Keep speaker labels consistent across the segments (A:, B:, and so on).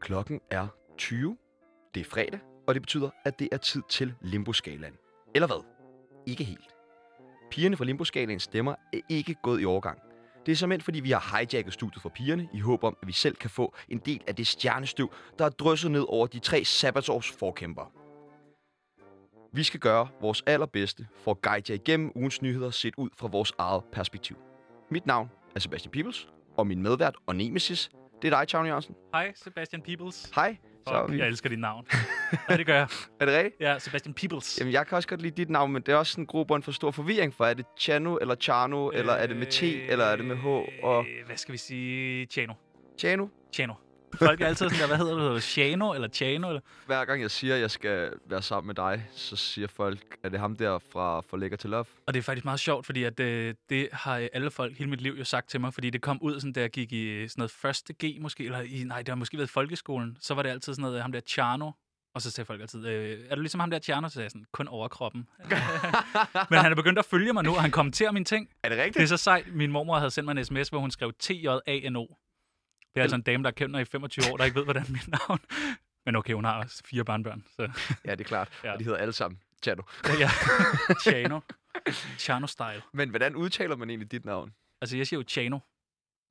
A: Klokken er 20. Det er fredag, og det betyder, at det er tid til Limboskalaen. Eller hvad? Ikke helt. Pigerne fra Limboskalaens stemmer er ikke gået i overgang. Det er simpelthen, fordi vi har hijacket studiet for pigerne, i håb om, at vi selv kan få en del af det stjernestøv, der er drysset ned over de tre sabbatsårs forkæmper. Vi skal gøre vores allerbedste for at guide jer igennem ugens nyheder set ud fra vores eget perspektiv. Mit navn er Sebastian Peebles, og min medvært og nemesis, det er dig, Tjavne Jørgensen.
B: Hej, Sebastian Peebles.
A: Hej. Så
B: Fuck,
A: vi...
B: jeg elsker dit navn. ja, det gør jeg.
A: Er det rigtigt?
B: Ja, Sebastian Peebles.
A: Jamen, jeg kan også godt lide dit navn, men det er også en grobund for stor forvirring, for er det Chano eller Chano, øh... eller er det med T, eller er det med H og
B: Øh, Hvad skal vi sige? Chano.
A: Chano?
B: Chano. Folk er altid sådan der, hvad hedder det? Hedder det Chano eller Chano? Eller?
A: Hver gang jeg siger, at jeg skal være sammen med dig, så siger folk, at det er ham der fra For Lækker til Love.
B: Og det er faktisk meget sjovt, fordi at, øh, det har alle folk hele mit liv jo sagt til mig, fordi det kom ud, sådan, da jeg gik i sådan noget første G måske, eller i, nej, det har måske været i folkeskolen, så var det altid sådan noget, øh, ham der Chano, og så sagde folk altid, øh, er du ligesom ham der Chano? Så sagde jeg sådan, kun overkroppen. Men han er begyndt at følge mig nu, og han kommenterer mine ting.
A: Er det rigtigt?
B: Det er så sejt. Min mormor havde sendt mig en sms, hvor hun skrev T-J-A-N-O. Det er altså en dame, der mig i 25 år, der ikke ved, hvordan mit navn... Men okay, hun har også fire barnbørn, så
A: Ja, det er klart.
B: Ja.
A: Og de hedder alle sammen Chano.
B: ja. Chano. Chano-style.
A: Men hvordan udtaler man egentlig dit navn?
B: Altså, jeg siger jo Chano.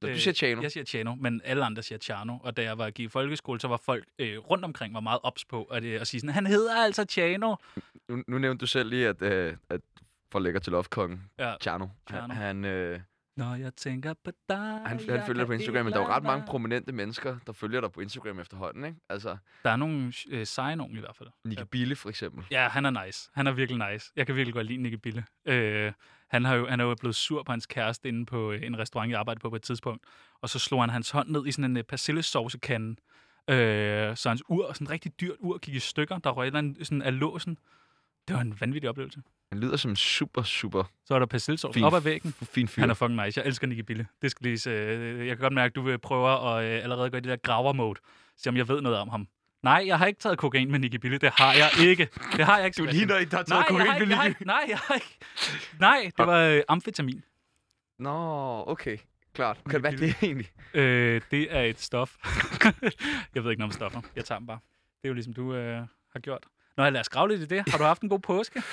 B: Øh,
A: du siger Chano.
B: Jeg siger Chano, men alle andre siger Chano. Og da jeg var i folkeskole, så var folk øh, rundt omkring var meget ops på at, øh, at sige sådan, han hedder altså Chano.
A: Nu, nu nævnte du selv lige, at, øh, at For Lækker til Love kongen,
B: Ja.
A: Chano,
B: Chano.
A: han, han, øh,
B: Når jeg tænker på dig,
A: han, han følger på Instagram, men der er jo ret mange prominente mennesker, der følger dig på Instagram efterhånden, ikke? Altså,
B: Der er nogle øh, seje nogen i hvert fald.
A: Nicky. Bille for eksempel.
B: Ja, han er nice. Han er virkelig nice. Jeg kan virkelig godt lide Nicky Bille. Øh, han, har jo, han er jo blevet sur på hans kæreste inde på øh, en restaurant, jeg arbejdede på på et tidspunkt. Og så slog han hans hånd ned i sådan en uh, persillesaucekande. Øh, så hans ur, sådan et rigtig dyrt ur, gik i stykker. Der røg et eller andet sådan af låsen. Det var en vanvittig oplevelse.
A: Han lyder som super, super
B: Så er der persillesauce
A: Fin
B: op ad væggen.
A: fin fyr.
B: Han er fucking nice. Jeg elsker Nicky Bille. Det skal lige, øh, jeg kan godt mærke, at du vil prøve at øh, allerede gå i det der graver-mode. Se om jeg ved noget om ham. Nej, jeg har ikke taget kokain med Nicky Bille. Det har jeg ikke. Det har jeg ikke.
A: Du ligner ikke, der har
B: Nej,
A: taget
B: har
A: kokain
B: ikke,
A: med
B: ikke, nej, jeg har ikke. Nej, det var øh, amfetamin.
A: Nå, okay. Klart. Kan det
B: Nicky
A: det egentlig?
B: Øh, det er et stof. jeg ved ikke noget om stoffer. Jeg tager dem bare. Det er jo ligesom du øh, har gjort. Nå, lad os grave lidt i det. Har du haft en god påske?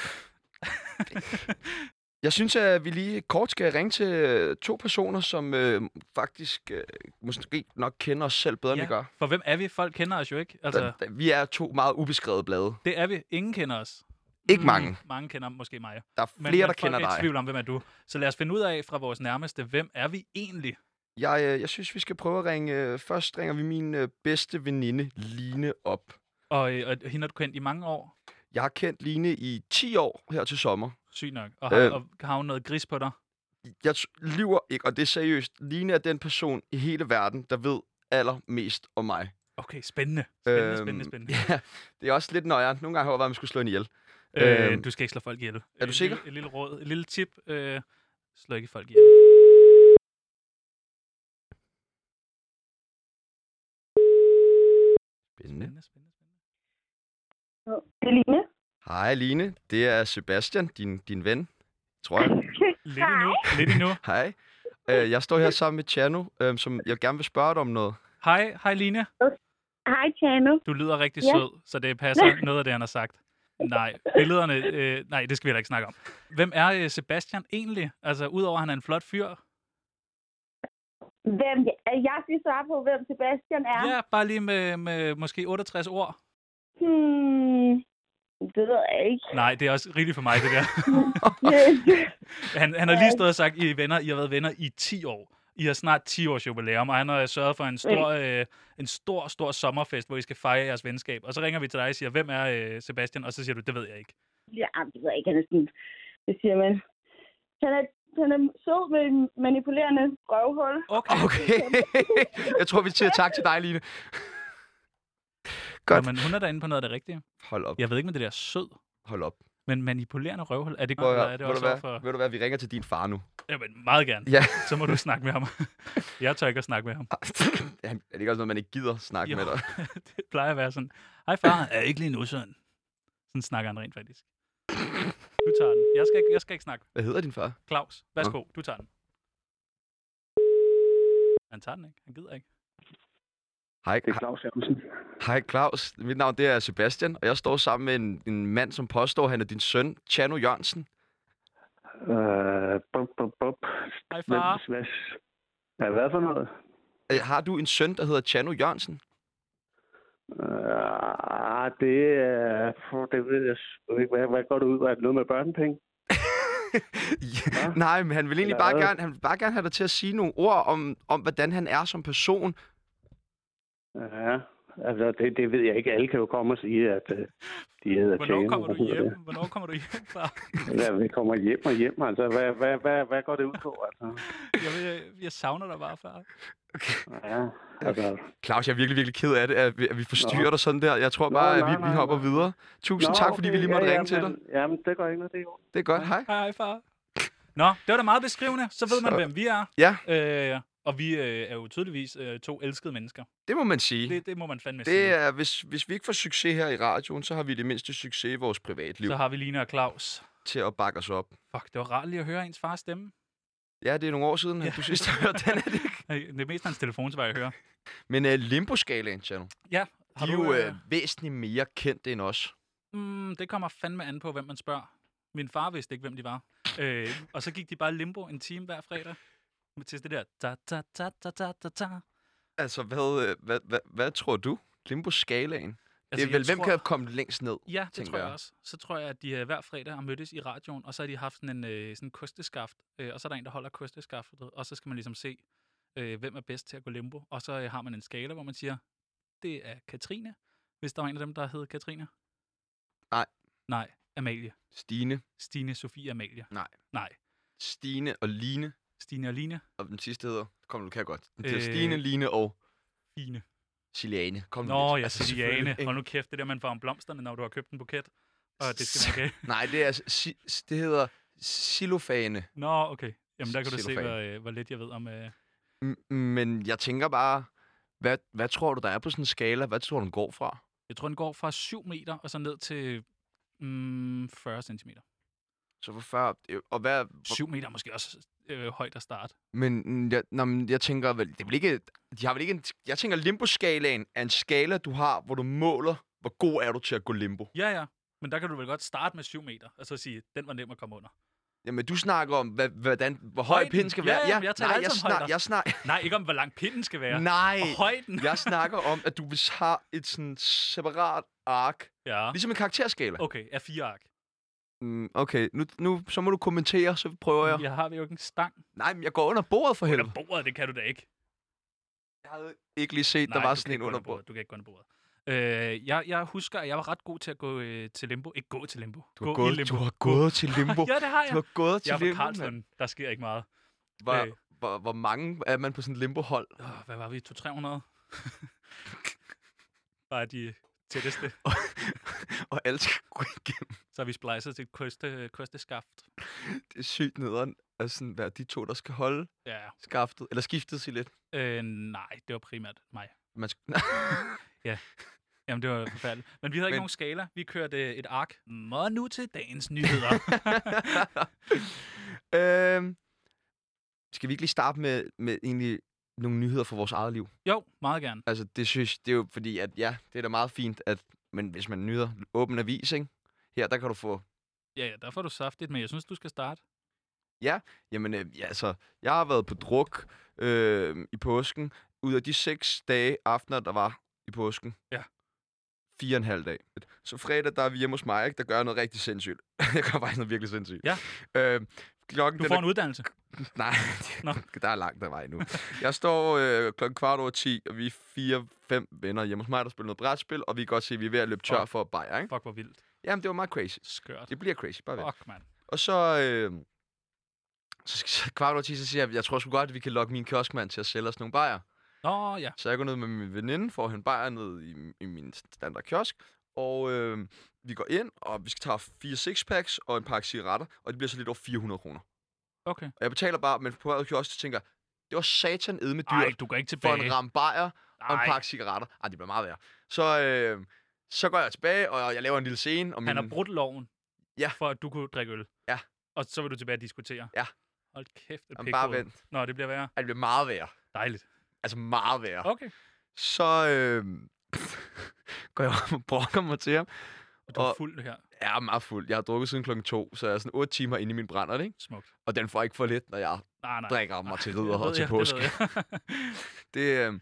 A: Jeg synes, at vi lige kort skal ringe til øh, to personer, som øh, faktisk øh, måske nok kender os selv bedre, end vi gør.
B: For hvem er vi? Folk kender os jo ikke. Altså,
A: Da, da, vi er to meget ubeskrevede blade.
B: det er vi. Ingen kender os.
A: Ikke mange.
B: Mange kender måske mig.
A: Der er
B: Men,
A: flere, der
B: men
A: kender
B: folk er i
A: dig.
B: tvivl om, hvem er du. Så lad os finde ud af fra vores nærmeste, hvem er vi egentlig?
A: Jeg, øh, jeg synes, vi skal prøve at ringe... Øh, først ringer vi min bedste veninde, Line, op.
B: Og, øh, og hende har du kendt i mange år.
A: Jeg har kendt Line i 10 år her til sommer.
B: Syg nok. Og har,
A: Øh.
B: og har hun noget gris på dig?
A: Jeg lyver ikke, og det er seriøst. Line er den person i hele verden, der ved allermest om mig.
B: Okay, spændende. Spændende,
A: Øhm,
B: spændende, spændende.
A: Ja, det er også lidt nøjeren. Nogle gange har jeg at man skulle slå en ihjel.
B: Øh,
A: Øhm,
B: du skal ikke slå folk ihjel.
A: er du
B: Et
A: sikker?
B: Lille, et lille råd, et lille tip. Øh, slå ikke folk ihjel.
A: Spændende,
B: spændende, spændende.
C: Det er Line.
A: Hej Line, det er Sebastian, din, din ven, tror jeg.
B: Lidt endnu. Lidt endnu.
A: Hej. Øh, jeg står her sammen med Chano, øh, som jeg gerne vil spørge dig om noget.
B: Hej, hej Line.
C: Hej, Tjano.
B: Du lyder rigtig
C: Ja.
B: sød, så det passer noget af det, han har sagt. Nej, billederne, øh, nej, det skal vi heller ikke snakke om. Hvem er øh, Sebastian egentlig? Altså, udover at han er en flot fyr.
C: Hvem, jeg skal svare på, hvem Sebastian er.
B: Ja, bare lige med, med måske 68 ord.
C: Hmm, det ved jeg ikke.
B: Nej, det er også rigeligt for mig, det der. Han, han har lige stået og sagt, I er venner, I har været venner i 10 år. I har snart 10 års jubilæum, og han har sørget for en stor, øh, en stor, stor sommerfest, hvor I skal fejre jeres venskab. Og så ringer vi til dig og siger, hvem er øh, Sebastian? Og så siger du, det ved jeg ikke.
C: ja, det ved jeg ikke. Han er sådan, det siger man. Han er, han er sød med en manipulerende røvhul.
B: Okay.
A: Okay. jeg tror, vi siger tak til dig, Line. Godt.
B: Men hun er derinde på noget af det rigtige.
A: Hold op.
B: Jeg ved ikke, om det der er sød,
A: Hold op.
B: men manipulerende røvhul, er det,
A: Prøv,
B: eller er det
A: ved, du
B: også
A: hvad?
B: overfor...
A: ved du hvad, vi ringer til din far nu.
B: Jamen, meget gerne.
A: Ja.
B: Så må du snakke med ham. jeg tør ikke at snakke med ham.
A: Ja, er det ikke også noget, man ikke gider snakke
B: Jo.
A: med dig?
B: det plejer at være sådan, hej far, er ikke lige nu sådan. Sådan snakker han rent faktisk. Du tager den. Jeg skal ikke, jeg skal ikke snakke.
A: Hvad hedder din far?
B: Claus, værsgo, du tager den. Han tager den ikke. Han gider ikke.
A: Hej,
D: Det er Claus Jørgensen.
A: hej Claus. Mit navn det er Sebastian, og jeg står sammen med en, en mand, som påstår, at han er din søn, Chano Jørgensen.
D: Øh, bup, bup, bup.
B: Hej far.
D: hvad, ja, hvad for noget?
A: Øh, Har du en søn, der hedder Chano Jørgensen?
D: Øh, det er... Det ved jeg ikke. Hvad, hvad går det ud af? Er det noget med børnepenge?
A: ja, nej, men han vil egentlig
D: Eller
A: bare
D: hvad?
A: gerne, han vil bare gerne have dig til at sige nogle ord om, om hvordan han er som person.
D: Ja, altså det, det ved jeg ikke. Alle kan jo komme og sige, at uh, de hedder
B: Hvornår
D: Tjano,
B: kommer du hjem? Hvornår kommer du hjem, far?
D: Ja, vi kommer hjem og hjem. Altså, hvad, hvad, hvad, hvad går det ud på? Altså?
B: Jeg, vil, jeg savner dig bare, far.
D: Ja, altså...
A: Claus, jeg er virkelig, virkelig ked af det, at vi, at vi forstyrrer
D: Nå.
A: dig sådan der. Jeg tror
D: Nå,
A: bare, at
D: nej,
A: vi, vi
D: nej,
A: hopper
D: nej.
A: videre. Tusind
D: Nå,
A: tak, fordi vi lige måtte
D: ja,
A: ringe til dig.
D: men, Jamen, det går ikke noget, det er jo.
A: Det er godt, hej.
B: Hej, hej, far. Nå, det var da meget beskrivende. Så ved man,
A: Så-
B: hvem vi er.
A: Ja.
B: Øh, og vi øh, er jo tydeligvis øh, to elskede mennesker.
A: Det må man sige.
B: Det, det må man fandme
A: Det
B: sige.
A: er, hvis, hvis vi ikke får succes her i radioen, så har vi det mindste succes i vores privatliv
B: Så har vi Line og Claus.
A: til at bakke os op.
B: Fuck, det var rart lige at høre ens fars stemme.
A: Ja, det er nogle år siden, at du sidst har hørt den, er det ikke?
B: Øh, Det er mest hans telefon, så jeg hører.
A: Men uh, Limbo-skalaen, Chano,
B: Ja,
A: de
B: har
A: er
B: du...
A: jo
B: Øh,
A: uh, væsentligt mere kendte end os.
B: mm, det kommer fandme an på, hvem man spørger. Min far vidste ikke, hvem de var. Øh, og så gik de bare limbo en time hver fredag. Til det der... Ta, ta, ta, ta, ta, ta, ta.
A: Altså, hvad, øh, hvad, hvad, hvad tror du? Limbo-skalaen? Altså, det er vel, hvem
B: tror-
A: kan komme længst ned?
B: Ja, det tror jeg
A: jeg.
B: også. Så tror jeg, at de øh, hver fredag har mødtes i radioen, og så har de haft sådan en øh, sådan kosteskaft, øh, og så er der en, der holder kosteskaftet, og så skal man ligesom se, øh, hvem er bedst til at gå limbo. Og så øh, har man en skala, hvor man siger, det er Katrine, hvis der var en af dem, der hed Katrine.
A: Nej.
B: Nej, Amalie.
A: Stine,
B: Stine, Sofie, Amalie.
A: Nej.
B: Nej.
A: Stine og Line.
B: Stine og Line.
A: Og den sidste hedder, kom nu, kan jeg godt. Den
B: Øh,
A: Stine, Line og
B: Fine.
A: Siliane. Kom nu
B: Nå,
A: lidt.
B: ja,
A: Altså?
B: Hold nu kæft, det der, man får om blomsterne, når du har købt en buket. Og det skal man ikke.
A: Nej, det, er, si, det hedder xylofane.
B: Nå, okay. Jamen, der kan du se,
A: Xylofan.
B: hvor, øh, hvor lidt jeg ved om... Øh,
A: Men jeg tænker bare, hvad, hvad tror du, der er på sådan en skala? Hvad tror du, den går fra?
B: Jeg tror, den går fra 7 meter og så ned til mm, 40 cm.
A: Så for 40, øh, og hvad, hvor,
B: 7 meter er måske også øh, højt at starte.
A: men mm, jeg, nå, men jeg tænker vel, det er vel ikke, de har vel ikke en, jeg tænker limbo-skalaen er en skala, du har, hvor du måler, hvor god er du til at gå limbo.
B: Ja, ja. Men der kan du vel godt starte med 7 meter, og så sige, den var nem at komme under.
A: Jamen, du snakker om, hvad, hvordan, hvor høj
B: Højden.
A: pinden skal
B: Ja,
A: være.
B: ja, jeg taler
A: nej, jeg, snak, jeg, snak,
B: Nej, ikke om, hvor lang pinden skal være.
A: nej,
B: Og højden.
A: jeg snakker om, at du vil have et sådan separat ark,
B: Ja.
A: ligesom en karakterskala.
B: Okay, er fire ark.
A: Mm, okay, nu, nu, så må du kommentere, så prøver jeg.
B: Jeg har jo ikke en stang.
A: Nej, men jeg går under bordet for
B: Under
A: helvede.
B: bordet, det kan du da ikke.
A: Jeg havde ikke lige set,
B: Nej,
A: der var sådan en under bordet.
B: Du kan ikke gå under bordet. Øh, jeg, jeg husker, at jeg var ret god til at gå øh, til limbo. Ikke gå til limbo.
A: Du har,
B: gå
A: gået,
B: limbo.
A: du har gået til limbo.
B: ja, det har jeg.
A: Du har gået til
B: Jeg er fra
A: limbo.
B: Der sker ikke meget.
A: Hvor,
B: Øh.
A: hvor, hvor mange er man på sådan et limbo-hold?
B: Oh, hvad var vi? 200-300? Bare de tætteste.
A: og alle skal gå igennem.
B: Så vi splejset til et koste, kosteskaft.
A: Det er sygt nederen at sådan være de to, der skal holde
B: Ja.
A: skaftet. Eller skiftet sig lidt.
B: Øh, nej, det var primært mig.
A: Man skal...
B: Jamen, det var forfærdeligt. Men vi havde ikke
A: Men-
B: nogen skala. Vi kørte øh, et ark. Og nu til dagens nyheder.
A: øhm, skal vi ikke lige starte med, med egentlig nogle nyheder fra vores eget liv?
B: jo, meget gerne.
A: Altså, det synes det er jo fordi, at ja, det er da meget fint, at, men hvis man nyder åben avis, ikke? Her, der kan du få
B: Ja, ja, der får du saftigt, men jeg synes, du skal starte.
A: Jamen, øh, ja, altså, jeg har været på druk øh, i påsken. Ud af de seks dage, aftener, der var i påsken.
B: Ja.
A: Fire og en halv dag. Så fredag, der er vi hjemme hos mig, ikke? der gør jeg noget rigtig sindssygt. jeg gør faktisk noget virkelig sindssygt.
B: Ja.
A: Øh, klokken,
B: Du får
A: er-
B: en uddannelse.
A: Nej,
B: Nå.
A: der er langt der vej nu. Jeg står øh, klokken kvart over 10, og vi er fire-fem venner hjemme hos mig, der spiller noget brætspil, og vi kan godt se, at vi er ved at løbe tør
B: Fuck.
A: for bajer, ikke?
B: Fuck, hvor vildt.
A: Jamen, det var meget crazy.
B: Skørt.
A: Det bliver crazy, bare vent.
B: Fuck, mand.
A: Og så, øh, så, så kvart over 10, så siger jeg, jeg tror sgu godt, at vi kan lokke min kioskmand til at sælge os nogle bajer.
B: Nå, ja.
A: Så jeg går ned med min veninde for at hente bajer ned i, i min standard kiosk. Og øh, vi går ind, og vi skal tage fire sixpacks og en pakke cigaretter, og det bliver så lidt over 400 kroner.
B: Okay.
A: Og jeg betaler bare, men på vej ud af kiosken, så tænker det var satan med dyrt
B: Nej, du går ikke
A: for
B: tilbage.
A: en ram bajer og en pakke cigaretter. Ej, det bliver meget værre. Så, øh, Så går jeg tilbage, og jeg laver en lille scene. Og min...
B: Han har brudt loven,
A: Ja.
B: for at du kunne drikke øl.
A: Ja.
B: Og så vil du tilbage og diskutere.
A: Ja.
B: Hold kæft, et
A: Jamen, bare vent.
B: Nå, det bliver værre.
A: Ej, Det bliver meget værre.
B: Dejligt.
A: Altså meget værre.
B: Okay.
A: Så øh... går jeg op og brokker mig til ham.
B: Og du er
A: Og-
B: fuld her.
A: Jeg er meget fuld. Jeg har drukket siden klokken to, så jeg er sådan 8 timer inde i min brænder, ikke?
B: Smukt.
A: Og den får ikke for lidt, når jeg
B: Nej, nej.
A: drikker mig til
B: Det
A: ridder og til
B: jeg,
A: påske.
B: Det.
A: Det, øh,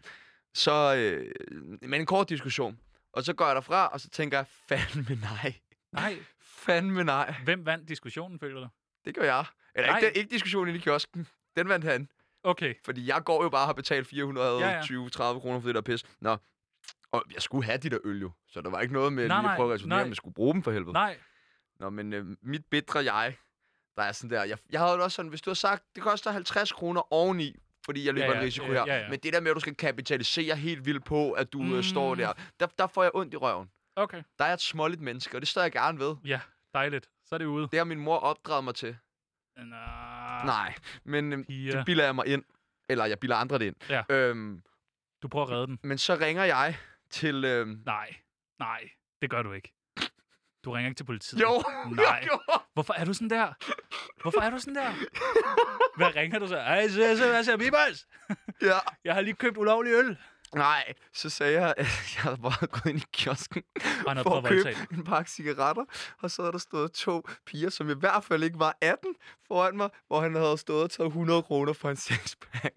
A: så, øh, men en kort diskussion. Og så går jeg derfra, og så tænker jeg, fandme nej.
B: nej.
A: Fandme nej.
B: Hvem vandt diskussionen, føler du?
A: Det gør jeg. Eller
B: Nej.
A: ikke, den, ikke diskussionen i kiosken. Den vandt han.
B: Okay.
A: Fordi jeg går jo bare og har betalt 420-30
B: Ja, ja.
A: kroner for det der pis. Nå. Og jeg skulle have de der øl jo. Så der var ikke noget med
B: Nej,
A: lige at prøve at resonere,
B: nej.
A: om jeg skulle bruge dem for helvede.
B: Nej.
A: Nå, men øh, mit bedre jeg, der er sådan der. Jeg, jeg havde også sådan, hvis du har sagt, det koster 50 kroner oveni, fordi jeg løber
B: Ja,
A: en
B: ja,
A: risiko
B: ja,
A: her.
B: ja, ja.
A: Men det der med, at du skal kapitalisere helt vildt på, at du mm.
B: Mm.
A: står der, der, der får jeg ondt i røven.
B: Okay.
A: Der er et småligt menneske, og det står jeg gerne ved.
B: Ja, dejligt. Så er det ude.
A: Det har min mor opdraget mig til.
B: Nå.
A: Nej, men øh,
B: Pia.
A: det bilder jeg mig ind. Eller jeg bilder andre det ind.
B: Ja.
A: Øhm,
B: Du prøver at redde den.
A: men så ringer jeg til... Øhm,
B: Nej. Nej. Det gør du ikke. Du ringer ikke til politiet.
A: jo,
B: Nej.
A: jeg gjorde.
B: Hvorfor er du sådan der? Hvorfor er du sådan der? Hvad ringer du så? Ej, så, så, hvad siger Bibels?
A: Ja.
B: Jeg har lige købt ulovlig øl.
A: Nej, så sagde jeg, at jeg havde bare gået ind i kiosken
B: havde
A: for at købe en pakke cigaretter, og så havde der stået to piger, som i hvert fald ikke var 18, foran mig, hvor han havde stået og taget 100 kroner for en sexpack.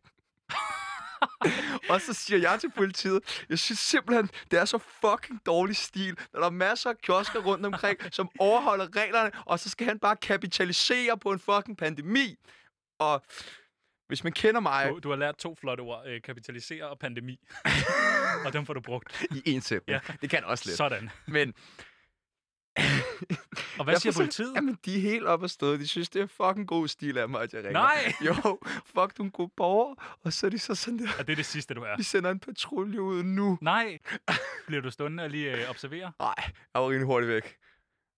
A: og så siger jeg til politiet, jeg synes simpelthen, det er så fucking dårlig stil, når der er masser af kiosker rundt omkring, som overholder reglerne, og så skal han bare kapitalisere på en fucking pandemi. Og hvis man kender mig
B: Du, du har lært to flotte ord. Øh, kapitalisere og pandemi. og dem får du brugt.
A: i en sætning,
B: Ja.
A: det kan også lidt.
B: Sådan.
A: Men
B: Og hvad
A: Jeg
B: siger
A: forstår-
B: politiet?
A: Jamen, de er helt oppe at stå. De synes, det er fucking god stil af mig, at jeg ringer.
B: Nej!
A: Jo, fuck, du er en god borger. Og så er de så sådan der,
B: Og det er det sidste, du er.
A: vi sender en patrulje ud nu.
B: Nej. Bliver du stående og lige øh, observere?
A: Nej, jeg var rimelig hurtigt væk.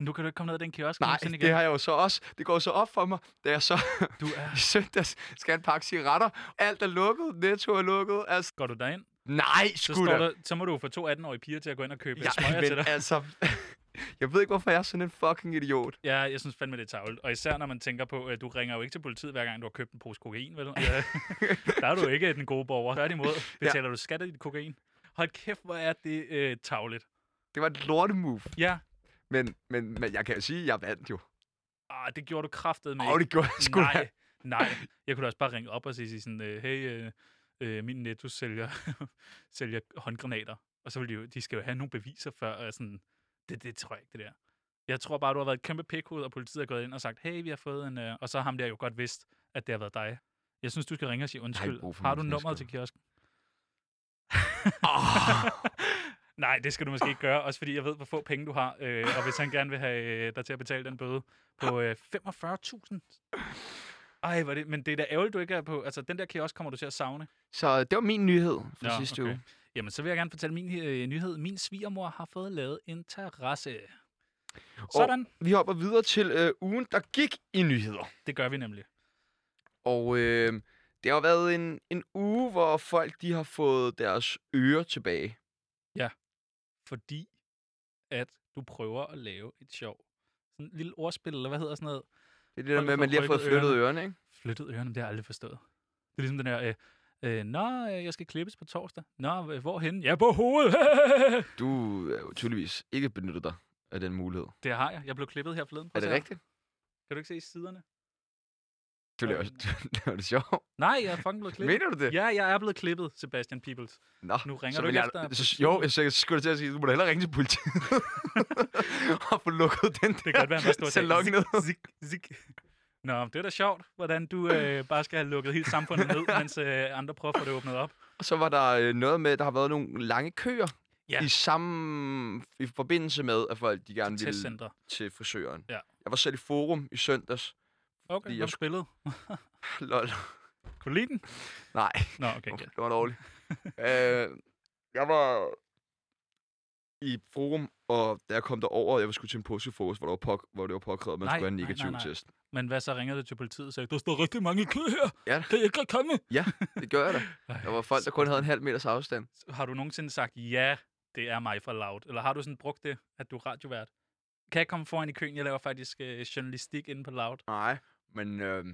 B: Nu kan du ikke komme ned ad den kiosk.
A: Nej,
B: igen.
A: det har jeg jo så også. Det går så op for mig, da jeg så
B: Du er...
A: i søndags skal en pakke cigaretter. Alt er lukket, Netto er lukket. Altså,
B: Går du derind?
A: nej,
B: Så,
A: sgu
B: står
A: da.
B: der, så må du få to 18-årige piger til at gå ind og købe ja, smøger til dig.
A: altså, jeg ved ikke, hvorfor jeg er sådan en fucking idiot.
B: Ja, jeg synes fandme, det er tavligt. Og især når man tænker på, at du ringer jo ikke til politiet, hver gang du har købt en pose kokain, vel? Ja. Der er du ikke den gode borger. Tværtimod betaler du skat af dit kokain. Hold kæft, hvor er det øh, tavligt.
A: Det var et lortemove.
B: Ja,
A: Men, men, men jeg kan jo sige, at jeg vandt jo.
B: ah, det gjorde du kraftet med.
A: Åh, det gjorde jeg sgu da.
B: Nej, nej. Jeg kunne da også bare ringe op og sige sådan, øh, hey, øh, øh, min netto sælger, sælger håndgranater. Og så vil de jo, de skal jo have nogle beviser før, og sådan, det, det tror jeg ikke, det der. Jeg tror bare, du har været et kæmpe pikhoved, og politiet er gået ind og sagt, hey, vi har fået en... Øh, og så har ham der jo godt vidst, at det har været dig. Jeg synes, du skal ringe og sige undskyld.
A: for
B: Har du nummeret til kiosken?
A: Oh.
B: Nej, det skal du måske ikke gøre, også fordi jeg ved, hvor få penge du har. Øh, og hvis han gerne vil have øh, dig til at betale den bøde på øh, 45.000. Ej, hvor det, men det er da ærgerligt, du ikke er på... Altså, den der kiosk kommer du til at savne.
A: Så det var min nyhed for
B: Nå,
A: sidste
B: okay.
A: uge.
B: Jamen, så vil jeg gerne fortælle min øh, nyhed. Min svigermor har fået lavet en terrasse.
A: Og
B: Sådan.
A: vi hopper videre til øh, ugen, der gik i nyheder.
B: Det gør vi nemlig.
A: Og øh, det har været en, en uge, hvor folk de har fået deres ører tilbage.
B: Fordi at du prøver at lave et sjov. Sådan et lille ordspil, eller hvad hedder sådan noget?
A: Det er det der med, at man lige har fået flyttet ørerne, ikke?
B: Flyttet ørerne, det har jeg aldrig forstået. Det er ligesom den der... Øh, øh, Nå, øh, jeg skal klippes på torsdag. Nå, øh, hvorhen? Ja, på hovedet!
A: Du er jo tydeligvis ikke benyttet dig af den mulighed.
B: det har jeg. Jeg blev klippet her forleden. Prøv
A: Er det rigtigt?
B: Kan du ikke se siderne?
A: Du laver, du laver det sjovt.
B: Nej, jeg er fucking blevet klippet.
A: Mener du det?
B: Ja, jeg er blevet klippet, Sebastian Peoples.
A: Nå,
B: Nu ringer
A: så
B: du ikke
A: jeg,
B: efter
A: så? Jo, jeg så skulle til at sige, du må da hellere ringe til politiet. og få lukket den
B: Det kan godt være, bare står
A: salon ned.
B: zik, zik. Nå, det er da sjovt, hvordan du øh, bare skal have lukket hele samfundet ned, mens øh, andre prøver at få det åbnet op.
A: Og så var der øh, noget med, at der har været nogle lange køer.
B: Ja.
A: I samme i forbindelse med, at folk de gerne ville til frisøren.
B: Ja.
A: Jeg var selv i forum i søndags.
B: Okay,
A: jeg
B: spillet.
A: Lol.
B: Kunne du lide den?
A: Nej,
B: Nå, okay. Ja.
A: det var dårligt. øh, jeg var i forum, og da jeg kom derover, jeg skulle til en påskefrokost, hvor, der var pok- hvor det var påkrævet, at man
B: Nej,
A: skulle have en
B: nej,
A: negativ
B: nej, nej.
A: test.
B: Men hvad så ringede du til politiet og sagde, der står rigtig mange i kø her.
A: Ja.
B: Kan jeg ikke komme?
A: Ja, det gør jeg da. Der var folk, der kun havde en halv meters afstand.
B: Har du nogensinde sagt ja det er mig for loud? Eller har du sådan brugt det, at du er radiovært? Kan jeg komme foran i køen? Jeg laver faktisk øh, journalistik inde på loud.
A: Nej, men... Øh...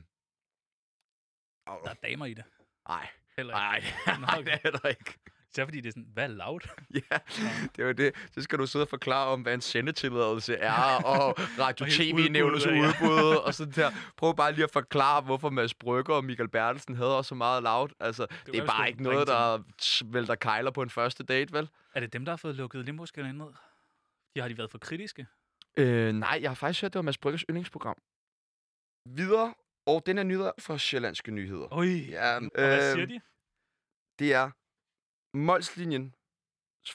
B: Der er damer i det.
A: Nej, nej, nej, det er der ikke.
B: Så fordi det er sådan, hvad er loud?
A: Ja, det er jo det. Så skal du sidde og forklare om, hvad en sendetilladelse er, og Radio
B: Og hele
A: TV-nævnets
B: udbuddet, ja.
A: udbud, og sådan der. Prøv bare lige at forklare, hvorfor Mads Brygger og Michael Bertelsen havde også så meget loud. Altså, det, det er bare ikke noget, der vælter kejler på en første date, vel?
B: Er det dem, der har fået lukket limbo ned? De har de været for kritiske?
A: Øh, nej, jeg har faktisk hørt, det var Mads Bryggers yndlingsprogram. Videre, og den er nyheder fra Sjællandske Nyheder.
B: Oj,
A: Ja,
B: og hvad
A: øh,
B: siger de?
A: Det er Molslinjen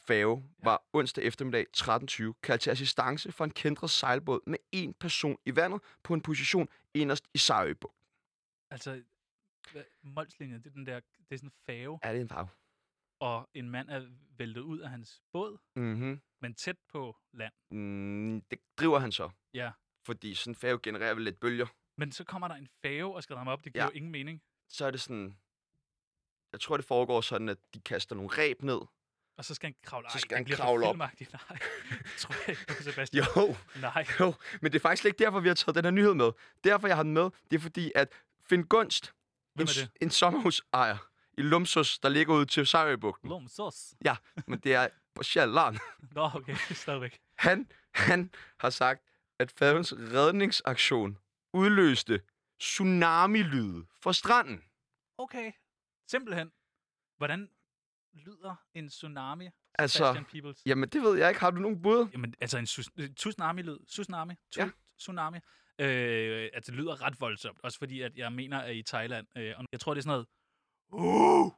A: færge var onsdag eftermiddag 13.20 kaldt til assistance for en kendret sejlbåd med en person i vandet på en position inderst i Sarøbugten.
B: Altså, Molslinjen, det er, den der, det er sådan en fave,
A: Er det en fag?
B: og en mand er væltet ud af hans båd,
A: Mhm.
B: men tæt på land.
A: Mm, det driver han så,
B: Ja.
A: fordi sådan en færge genererer vel lidt bølger.
B: Men så kommer der en fave og skal ramme op. Det giver
A: Ja.
B: jo ingen mening.
A: Så er det sådan... Jeg tror, det foregår sådan, at de kaster nogle ræb ned.
B: Og så skal han kravle.
A: Så
B: Ej,
A: skal han kravle op.
B: Nej, tror jeg ikke Sebastian.
A: Jo,
B: Nej.
A: jo. Men det er faktisk ikke derfor, vi har taget den her nyhed med. Derfor, jeg har den med, det er fordi, at Finn Gunst,
B: Hvem
A: en, en sommerhusejer i Lumsus, der ligger ude til Sarøbugten.
B: Lum sos.
A: Men det er på Sjælland.
B: Nå, okay, stadigvæk.
A: Han, han har sagt, at færgens redningsaktion udløste tsunami-lyde fra stranden.
B: Okay, simpelthen. Hvordan lyder en tsunami,
A: Altså,
B: Sebastian Peoples?
A: jamen det ved jeg ikke. Har du nogen bud?
B: Jamen, altså en tsunami-lyd. Tsunami.
A: Ja.
B: Tsunami. Øh, altså, det lyder ret voldsomt. Også fordi, at jeg mener, at i Thailand, øh, og jeg tror, det er sådan noget,
A: Uh!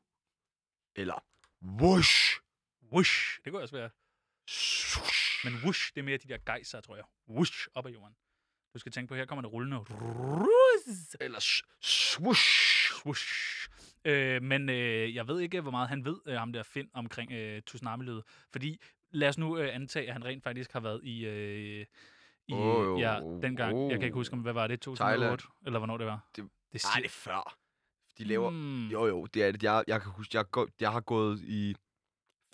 A: Eller whoosh.
B: whoosh. Det kunne også være.
A: Swoosh.
B: Men whoosh, det er mere de der gejser, tror jeg. Whoosh, op ad jorden. Du skal tænke på, her kommer det rullende.
A: Eller s- swoosh.
B: Swoosh. Øh, men øh, jeg ved ikke, hvor meget han ved, øh, ham der Finn, omkring øh, tsunami-lyd. Fordi lad os nu øh, antage, at han rent faktisk har været i... Øh, i
A: Åh,
B: ja, dengang. Jeg kan ikke
A: oh.
B: huske, om- hvad var det? 2008?
A: Thailand.
B: Eller hvornår det var?
A: Det-
B: det
A: Nej, det er før. De laver...
B: Mm.
A: Jo, jo, det er det. Jeg, jeg kan huske, jeg, går, jeg har gået i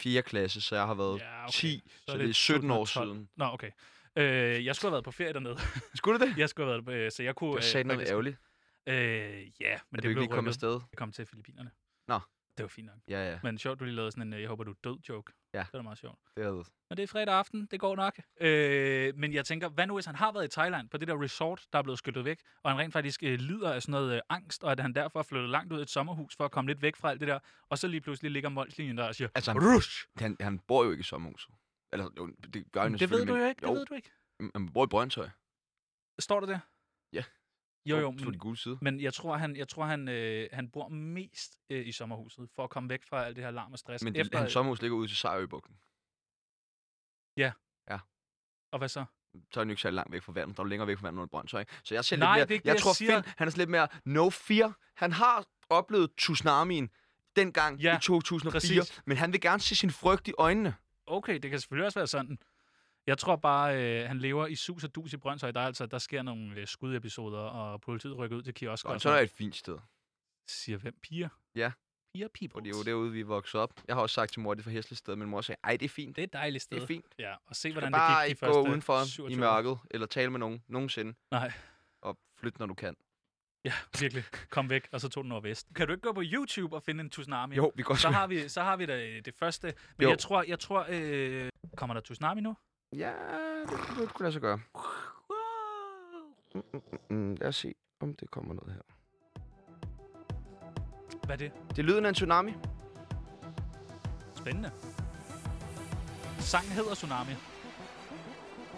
A: 4. klasse, så jeg har været
B: Ja, okay.
A: 10, så,
B: Så
A: det er
B: det
A: 17 år
B: 2012.
A: siden.
B: Nå, okay. Øh, jeg skulle have været på ferie dernede.
A: Skulle du det?
B: jeg skulle have været, øh, så jeg kunne...
A: Det var sagt noget ærgerligt.
B: Øh, ja, men
A: Men
B: det,
A: ikke
B: blev
A: lige komme
B: rykket.
A: afsted.
B: Jeg kom til Filippinerne.
A: Nå.
B: Det var fint nok.
A: Ja, ja.
B: Men sjovt, du lige lavede sådan en, øh, jeg håber, du er død joke.
A: Ja.
B: Det var meget sjovt.
A: Det er det.
B: Men det er fredag aften, det går nok. Øh, men jeg tænker, hvad nu hvis han har været i Thailand på det der resort, der er blevet skyllet væk, og han rent faktisk øh, lider af sådan noget øh, angst, og at han derfor er flyttet langt ud i et sommerhus for at komme lidt væk fra alt det der, og så lige pludselig ligger Molslinjen der og siger,
A: Altså, han,
B: Rush!
A: han, han bor jo ikke i sommerhuset. Eller, jo, det gør han
B: Det ved du jo ikke, det
A: Jo,
B: ved du ikke.
A: han bor i Brøndshøj.
B: Står der det?
A: Ja.
B: Jo, jo,
A: På de
B: men,
A: gule side.
B: men jeg tror, han, jeg tror, han, øh, han bor mest øh, i sommerhuset, for at komme væk fra alt det her larm og stress.
A: Men det, hans sommerhus ligger ude til Sarøbugten.
B: Og hvad så?
A: Så er han jo ikke så langt væk fra vandet. Der er længere væk fra vandet under Brøndshøj. Så jeg ser
B: Nej,
A: lidt mere...
B: det er ikke
A: jeg
B: det, jeg
A: tror,
B: siger.
A: Finn, han er lidt mere no fear. Han har oplevet tsunamien dengang
B: Ja,
A: i 2004,
B: præcis.
A: men han vil gerne se sin frygt i øjnene.
B: Okay, det kan selvfølgelig også være sådan. Jeg tror bare, øh, han lever i sus og dus i Brøndshøj. Der, er altså, der sker nogle øh, skudepisoder, og politiet rykker ud til kiosker.
A: Og
B: og
A: så er et fint sted.
B: Siger hvem? Piger?
A: Ja.
B: Piger
A: Og
B: people.
A: det er jo derude, vi vokset op. Jeg har også sagt til mor, det er for hæsligt sted, men mor sagde, ej, det er fint.
B: Det er et dejligt sted.
A: Det er fint.
B: Ja, og se, hvordan det gik
A: ikke
B: de første
A: gå udenfor
B: 27
A: i mørket, eller tale med nogen nogensinde.
B: Nej,
A: Og flyt, når du kan.
B: ja, virkelig. Kom væk, og så tog den nordvest. Kan du ikke gå på YouTube og finde en tsunami?
A: Jo, vi går
B: Så har vi, så har vi da det første. Men
A: Jo.
B: jeg tror, jeg tror øh, kommer der tsunami nu?
A: Ja, det kunne kunne lade sig gøre. Mm, mm, mm, lad os se, om det kommer noget her.
B: Hvad er det?
A: Det er lyden af en tsunami.
B: Spændende. Sangen hedder Tsunami.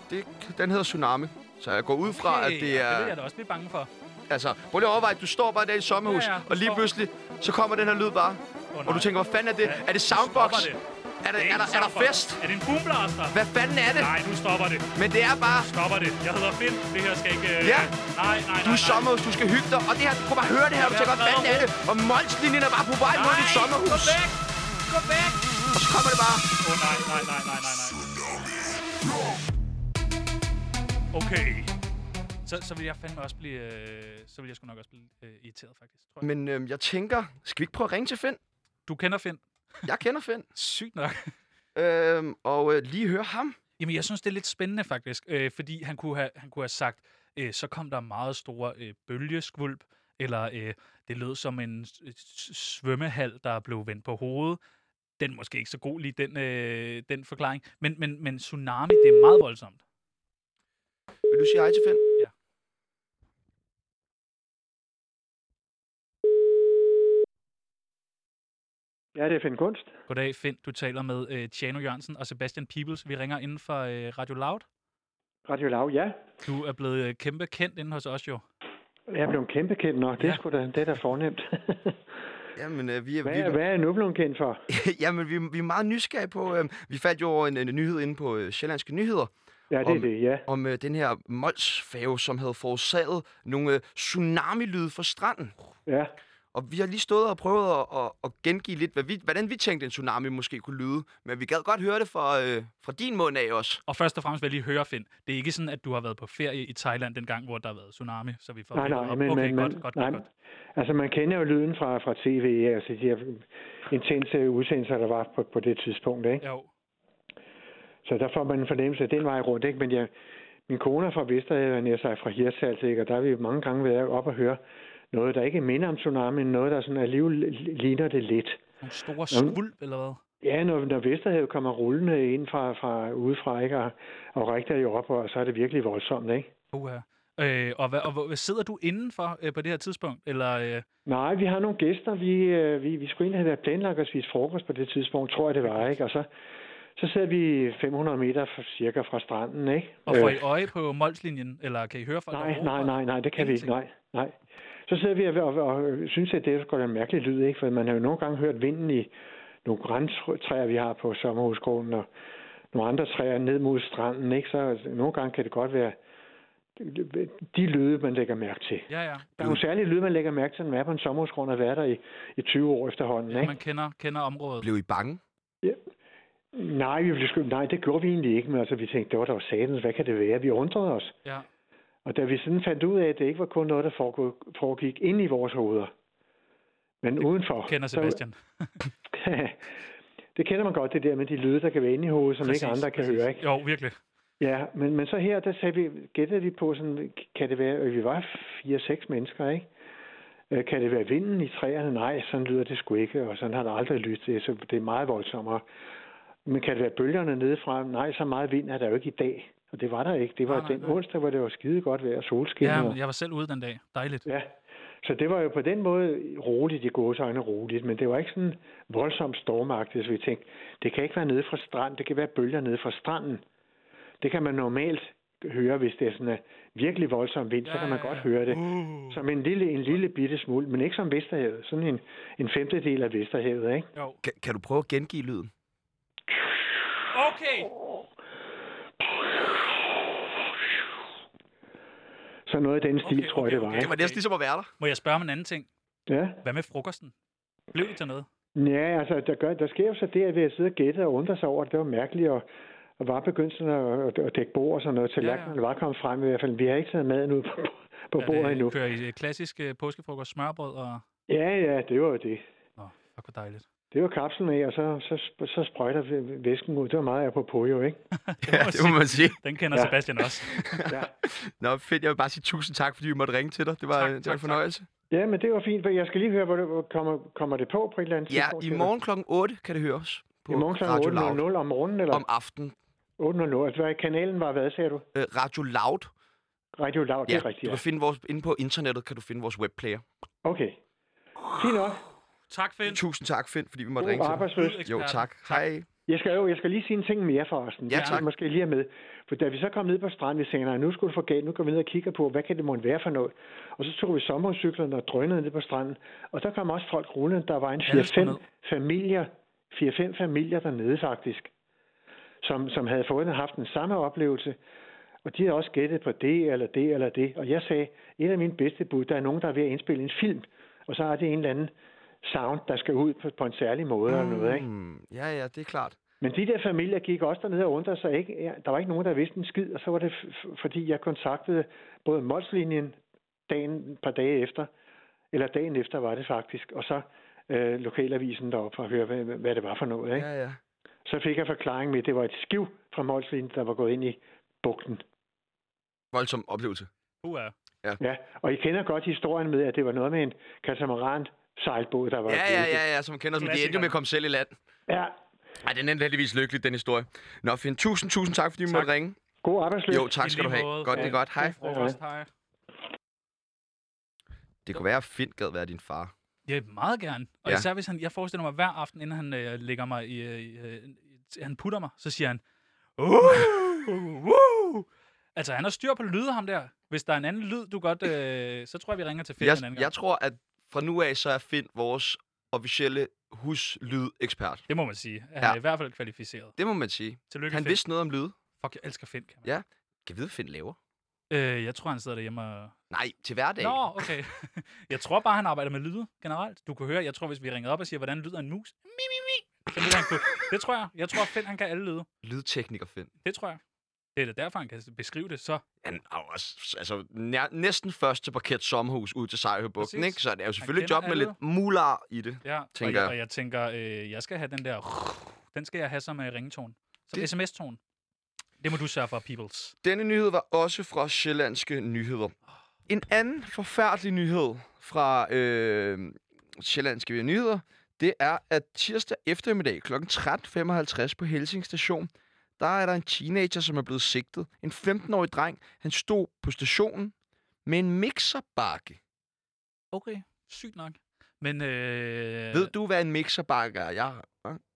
A: Det, den hedder Tsunami. Så jeg går ud fra,
B: Okay,
A: at det
B: ja,
A: er...
B: det vil jeg da også blive bange for.
A: Altså, prøv lige at overveje, at du står bare der i et sommerhus,
B: Ja, ja, du
A: og lige
B: står-
A: pludselig, så kommer den her lyd bare.
B: Oh,
A: Og du tænker, hvad fanden er det?
B: Ja,
A: er det soundbox?
B: det.
A: Er der,
B: Det
A: er, der, er der fest?
B: Er det en boomblaster?
A: Hvad fanden er det?
B: Nej, nu stopper det.
A: Men det er bare...
B: Stopper det. Jeg hedder Finn. Det her skal ikke... øh,
A: Ja.
B: Nej, nej, nej.
A: Du er sommerhus, du skal hygge dig. Og det her, du kan bare høre det her, du tænker, hvad fanden er det? Og Molslinjen er bare på vej mod dit sommerhus.
B: Gå væk! Gå væk!
A: Og så kommer det bare...
B: Åh, oh, nej, nej, nej, nej, nej, nej. Okay. Så, så vil jeg fandme også blive... Øh, så vil jeg sgu nok også blive øh, irriteret, faktisk. Tror jeg.
A: Men øhm, jeg tænker, skal vi ikke prøve at ringe til Finn?
B: Du kender Finn.
A: Jeg kender Finn.
B: Sygt nok.
A: Øhm, og øh, lige høre ham.
B: Jamen, jeg synes, det er lidt spændende faktisk, øh, fordi han kunne have, han kunne have sagt, øh, så kom der meget store øh, bølgeskvulp, eller øh, det lød som en svømmehal, der blev vendt på hovedet. Den er måske ikke så god lige, den, øh, den forklaring. Men, men, men tsunami, det er meget voldsomt.
A: Vil du sige hej til Finn?
B: Ja.
E: Ja, det er Finn Kunst.
B: Goddag, Finn. Du taler med øh, Tjano Jørgensen og Sebastian Peebles. Vi ringer inden for øh, Radio Loud.
E: Radio Lav, ja.
B: Du er blevet øh, kæmpe kendt inde hos os jo.
E: Jeg er blevet kæmpe kendt nok. Det er,
B: Ja.
E: sgu da, det er da fornemt.
A: Jamen, øh, vi, er,
E: hvad,
A: vi,
E: er, hvad er jeg nu blevet kendt for?
A: jamen vi, vi er meget nysgerrige på... Øh, vi faldt jo over en, en nyhed inde på øh, Sjællandske Nyheder,
E: Ja, det er
A: Om-
E: det, ja.
A: om øh, den her Mols-færge, som havde forårsaget nogle øh, tsunami-lyde fra stranden.
E: Ja,
A: Og vi har lige stået og prøvet at, at, at gengive lidt, hvad vi, hvordan vi tænkte, en tsunami måske kunne lyde. Men vi gad godt høre det fra, øh, fra din mund af også.
B: Og først og fremmest vil jeg lige høre, Finn. Det er ikke sådan, at du har været på ferie i Thailand den gang, hvor der har været tsunami, så vi får
E: nej, nej,
B: op.
E: men,
B: okay,
E: men,
B: godt,
E: men
B: godt,
E: nej,
B: godt, godt.
E: altså man kender jo lyden fra, fra tv, altså de her intense udsendelser, der var på, på det tidspunkt, ikke?
B: Jo,
E: Så der får man en fornemmelse af den vej rundt, ikke? Men jeg, min kone er fra Vesterhavet, jeg sig fra Hirtshals, ikke? Og der har vi mange gange været op og høre noget, der ikke minder om tsunami, men noget, der sådan alligevel ligner det lidt.
B: nogle store skvulp, eller hvad?
E: Ja, når, når Vesterhavet kommer rullende ind fra, fra udefra, ikke? Og, og rigtig jo op, og så er det virkelig voldsomt, ikke?
B: Uha. Øh, og, hvad, og hvor- sidder du indenfor øh, på det her tidspunkt? Eller, øh,
E: Nej, vi har nogle gæster. Vi, øh, vi, vi skulle egentlig have været planlagt at spise frokost på det tidspunkt, tror jeg det var, ikke? Og så, så sidder vi 500 meter fra, cirka fra stranden, ikke?
B: og får I øje på Molslinjen? Eller kan I høre
E: Øh. Nej, nej, nej, nej, det kan vi ikke.
B: Ingenting?
E: Nej, nej. Så sidder vi og, og, og synes, at det er da en mærkelig lyd, ikke? For man har jo nogle gange hørt vinden i nogle græntræer, vi har på sommerhusgrunden, og nogle andre træer ned mod stranden, ikke? Så nogle gange kan det godt være de lyde, man lægger mærke til.
B: Ja, ja.
E: Der er nogle særlige lyde, man lægger mærke til, når man er på en sommerhusgrund og har været der i, i 20 år efterhånden,
B: ja
E: ikke?
B: man kender, kender området.
A: Blev I bange?
E: Nej, vi blev sgu, nej, det gjorde vi egentlig ikke, men altså, vi tænkte, det var da satans, hvad kan det være? Vi undrede os.
B: Ja.
E: Og da vi sådan fandt ud af, at det ikke var kun noget, der foregik, ind i vores hoveder, men udenfor.
B: Kender
E: så-
B: Sebastian.
E: det kender man godt, det der med de lyde, der kan være inde i hovedet, som
B: Præcis,
E: ikke andre kan
B: præcis.
E: høre, ikke?
B: Jo, virkelig.
E: Ja, men, men så her, der sagde vi, gættede vi på sådan, kan det være, og vi var fire-seks mennesker, ikke? Øh, Kan det være vinden i træerne? Nej, sådan lyder det sgu ikke, og sådan har det aldrig lyttet til, så det er meget voldsommere. Men kan det være bølgerne nedefra? Nej, så meget vind er der jo ikke i dag. Og det var der ikke. Det var
B: Nej, nej,
E: den
B: nej.
E: onsdag, hvor det var skide godt vejr og solskin.
B: Ja, men jeg var selv ude den dag. Dejligt.
E: Ja, så det var jo på den måde roligt i gåsøjne roligt, men det var ikke sådan voldsomt stormagtigt, så vi tænkte, det kan ikke være nede fra stranden, det kan være bølger nede fra stranden. Det kan man normalt høre, hvis det er sådan en virkelig voldsom vind, så kan man godt høre det.
B: Uh.
E: Som en lille, en lille bitte smule, men ikke som Vesterhavet. Sådan en, en femtedel af Vesterhavet, ikke?
B: Jo.
A: Kan, kan du prøve at gengive lyden?
B: Okay.
E: Så noget af den stil,
B: Okay,
E: tror jeg, det var.
B: okay.
A: Det var næsten ligesom at være der.
B: Må jeg spørge om en anden ting?
E: Ja.
B: Hvad med frokosten? Blev det til noget?
E: Ja, altså, der, gør, der sker jo så det, at vi har siddet og gættet og undret sig over, at det var mærkeligt, og, og var begyndt sådan at, at, at dække bord og sådan noget. Til
B: Ja,
E: ja, var kommet frem i hvert fald. Vi har ikke taget maden ud på, på bordet
B: det,
E: endnu.
B: Kører I klassisk øh, påskefrokost, smørbrød og...
E: Ja, ja, det var jo det.
B: Åh, fuck, hvor dejligt.
E: Det var kapslen af, og så, så, så sprøjter væsken ud. Det var meget apropos jo, ikke?
B: det
A: Ja,
B: må man
A: det må
B: sige.
A: man sige.
B: Den kender
E: Ja.
B: Sebastian også.
E: Ja.
A: Nå, fedt. Jeg vil bare sige tusind tak, fordi vi måtte ringe til dig. Det var,
B: Tak,
A: det var
B: tak,
A: en fornøjelse.
E: ja, men det var fint. for Jeg skal lige høre, hvor det kommer, kommer det på på et eller andet
A: Ja,
E: tidspunkt.
A: i morgen kl. 8 kan det høres. På
E: I morgen kl.
A: Radio Loud.
E: 8.00 om morgenen, eller?
A: Om aftenen.
E: 8.00. Altså, hvad kanalen var, hvad sagde du?
A: Øh, Radio Loud.
E: Radio Loud, det
A: Ja,
E: er rigtigt,
A: du
E: ja.
A: kan finde vores, inde på internettet kan du finde vores webplayer.
E: Okay. Fint nok.
B: Tak, Finn.
A: Tusind tak, Finn, fordi vi måtte
E: God
A: ringe til dig. Jo, tak. Hej.
E: Jeg skal jo jeg skal lige sige en ting mere forresten.
A: Ja, tak.
E: jeg måske lige med. For da vi så kom ned på stranden, vi sagde, nu skulle du få galt, nu går vi ned og kigger på, hvad kan det måtte være for noget. Og så tog vi sommercyklerne og drønede ned på stranden. Og der kom også folk rullende. Der var en
B: Alle skulle
E: 4-5
B: ned.
E: familier, 4-5 familier dernede faktisk, som, som havde fået haft den samme oplevelse. Og de har også gættet på det, eller det, eller det. Og jeg sagde, et af mine bedste bud, der er nogen, der er ved at indspille en film. Og så er det en eller anden sound, der skal ud på, på en særlig måde eller noget, ikke?
A: Mm, ja, ja, det er klart.
E: Men de der familier gik også derned og undrede sig ikke. Ja, der var ikke nogen, der vidste en skid, og så var det, fordi jeg kontaktede både Molslinjen dagen et par dage efter, eller dagen efter var det faktisk, og så øh, lokalavisen deroppe for at høre, hvad, hvad det var for noget. Ikke?
A: Ja, ja.
E: Så fik jeg forklaring med, at det var et skiv fra Molslinjen, der var gået ind i bugten.
A: Voldsom oplevelse.
B: Uh,
E: Ja, og I kender godt historien med, at det var noget med en katamaran sejlbåd, der var
A: Ja, ja, ja, ja, som kender som de endte med at komme selv i land.
E: ja.
A: Ej, den endte heldigvis lykkeligt, den historie. Nå, Finn, tusind, tusind tak, fordi du måtte ringe.
E: God arbejdsløs.
A: Jo, tak skal du have.
B: måde.
A: Godt, det er
E: Ja.
A: godt. Hej.
B: Hej.
A: Det kunne være, at Finn gad være din far.
B: Ja, meget gerne. Og
A: Ja.
B: ja. især hvis han, jeg forestiller mig hver aften, inden han øh, lægger mig i, øh, i, øh, han putter mig, så siger han, uh, uh. Altså, han har styr på lyde, ham der. Hvis der er en anden lyd, du godt, øh, så tror jeg, vi ringer til Finn en anden
A: Jeg,
B: gang.
A: jeg tror, at fra nu af, så er Finn vores officielle huslydekspert.
B: Det må man sige. Han
A: Ja.
B: er i hvert fald kvalificeret.
A: Det må man sige.
B: Tillykke,
A: Han
B: Finn.
A: vidste noget om lyde.
B: Fuck, jeg elsker Finn. Kan man.
A: Ja. Kan vide, Finn laver?
B: Øh, jeg tror, han sidder derhjemme og...
A: Nej, til hverdag.
B: Nå, okay. jeg tror bare, han arbejder med lyde generelt. Du kunne høre, jeg tror, hvis vi ringede op og siger, hvordan lyder en mus? Mi, mi, mi. Så han kunne. Det tror jeg. Jeg tror, Finn, han kan alle lyde.
A: Lydtekniker Finn.
B: Det tror jeg. Det er da derfor, han kan beskrive det så.
A: Han er jo også, altså, nær, næsten først til parkeret sommerhus ud til Sejhøbugten,
B: Præcis.
A: ikke? Så det er jo selvfølgelig et job med
B: alle.
A: lidt mular i det.
B: Ja,
A: Tænker
B: og,
A: jeg.
B: og jeg tænker, øh, jeg skal have den der... Den skal jeg have som uh, ringetone. Som
A: Det-
B: sms-tone. Det må du sørge for, peoples.
A: Denne nyhed var også fra Sjællandske Nyheder. En anden forfærdelig nyhed fra øh, Sjællandske Nyheder, det er, at tirsdag eftermiddag kl. 13.55 på Helsing Station, der er der en teenager, som er blevet sigtet. En 15-årig dreng, han stod på stationen med en mixerbakke.
B: Okay, sygt nok. Men... Øh,
A: Ved du, hvad en mixerbakke er? Jeg,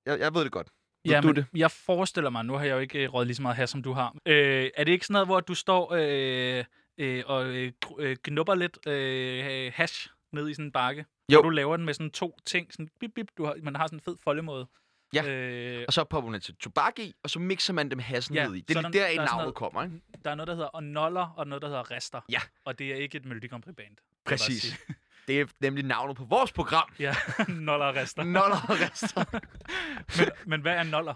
A: jeg, jeg ved det godt. Ved
B: ja,
A: du det?
B: jeg forestiller mig, nu har jeg jo ikke øh, røget lige så meget her, som du har. Øh, er det ikke sådan noget, hvor du står øh, øh, og øh, øh, knupper lidt øh, hash ned i sådan en bakke?
A: Jo.
B: Og du laver den med sådan to ting, sådan bip, bip, du har, man har sådan en fed foldemåde.
A: Ja.
B: Øh,
A: Og så popper man til tobak i, og så mixer man dem hassen
B: Ja,
A: ned i. Det er lige der,
B: der er
A: navnet
B: noget-
A: kommer, ikke?
B: der er noget, der hedder og noller, og noget, der hedder rester.
A: Ja.
B: Og det er ikke et Melodi Grand Prix band.
A: Præcis. Det er nemlig navnet på vores program.
B: Ja, noller og rester.
A: Noller og rester.
B: men, men hvad er noller?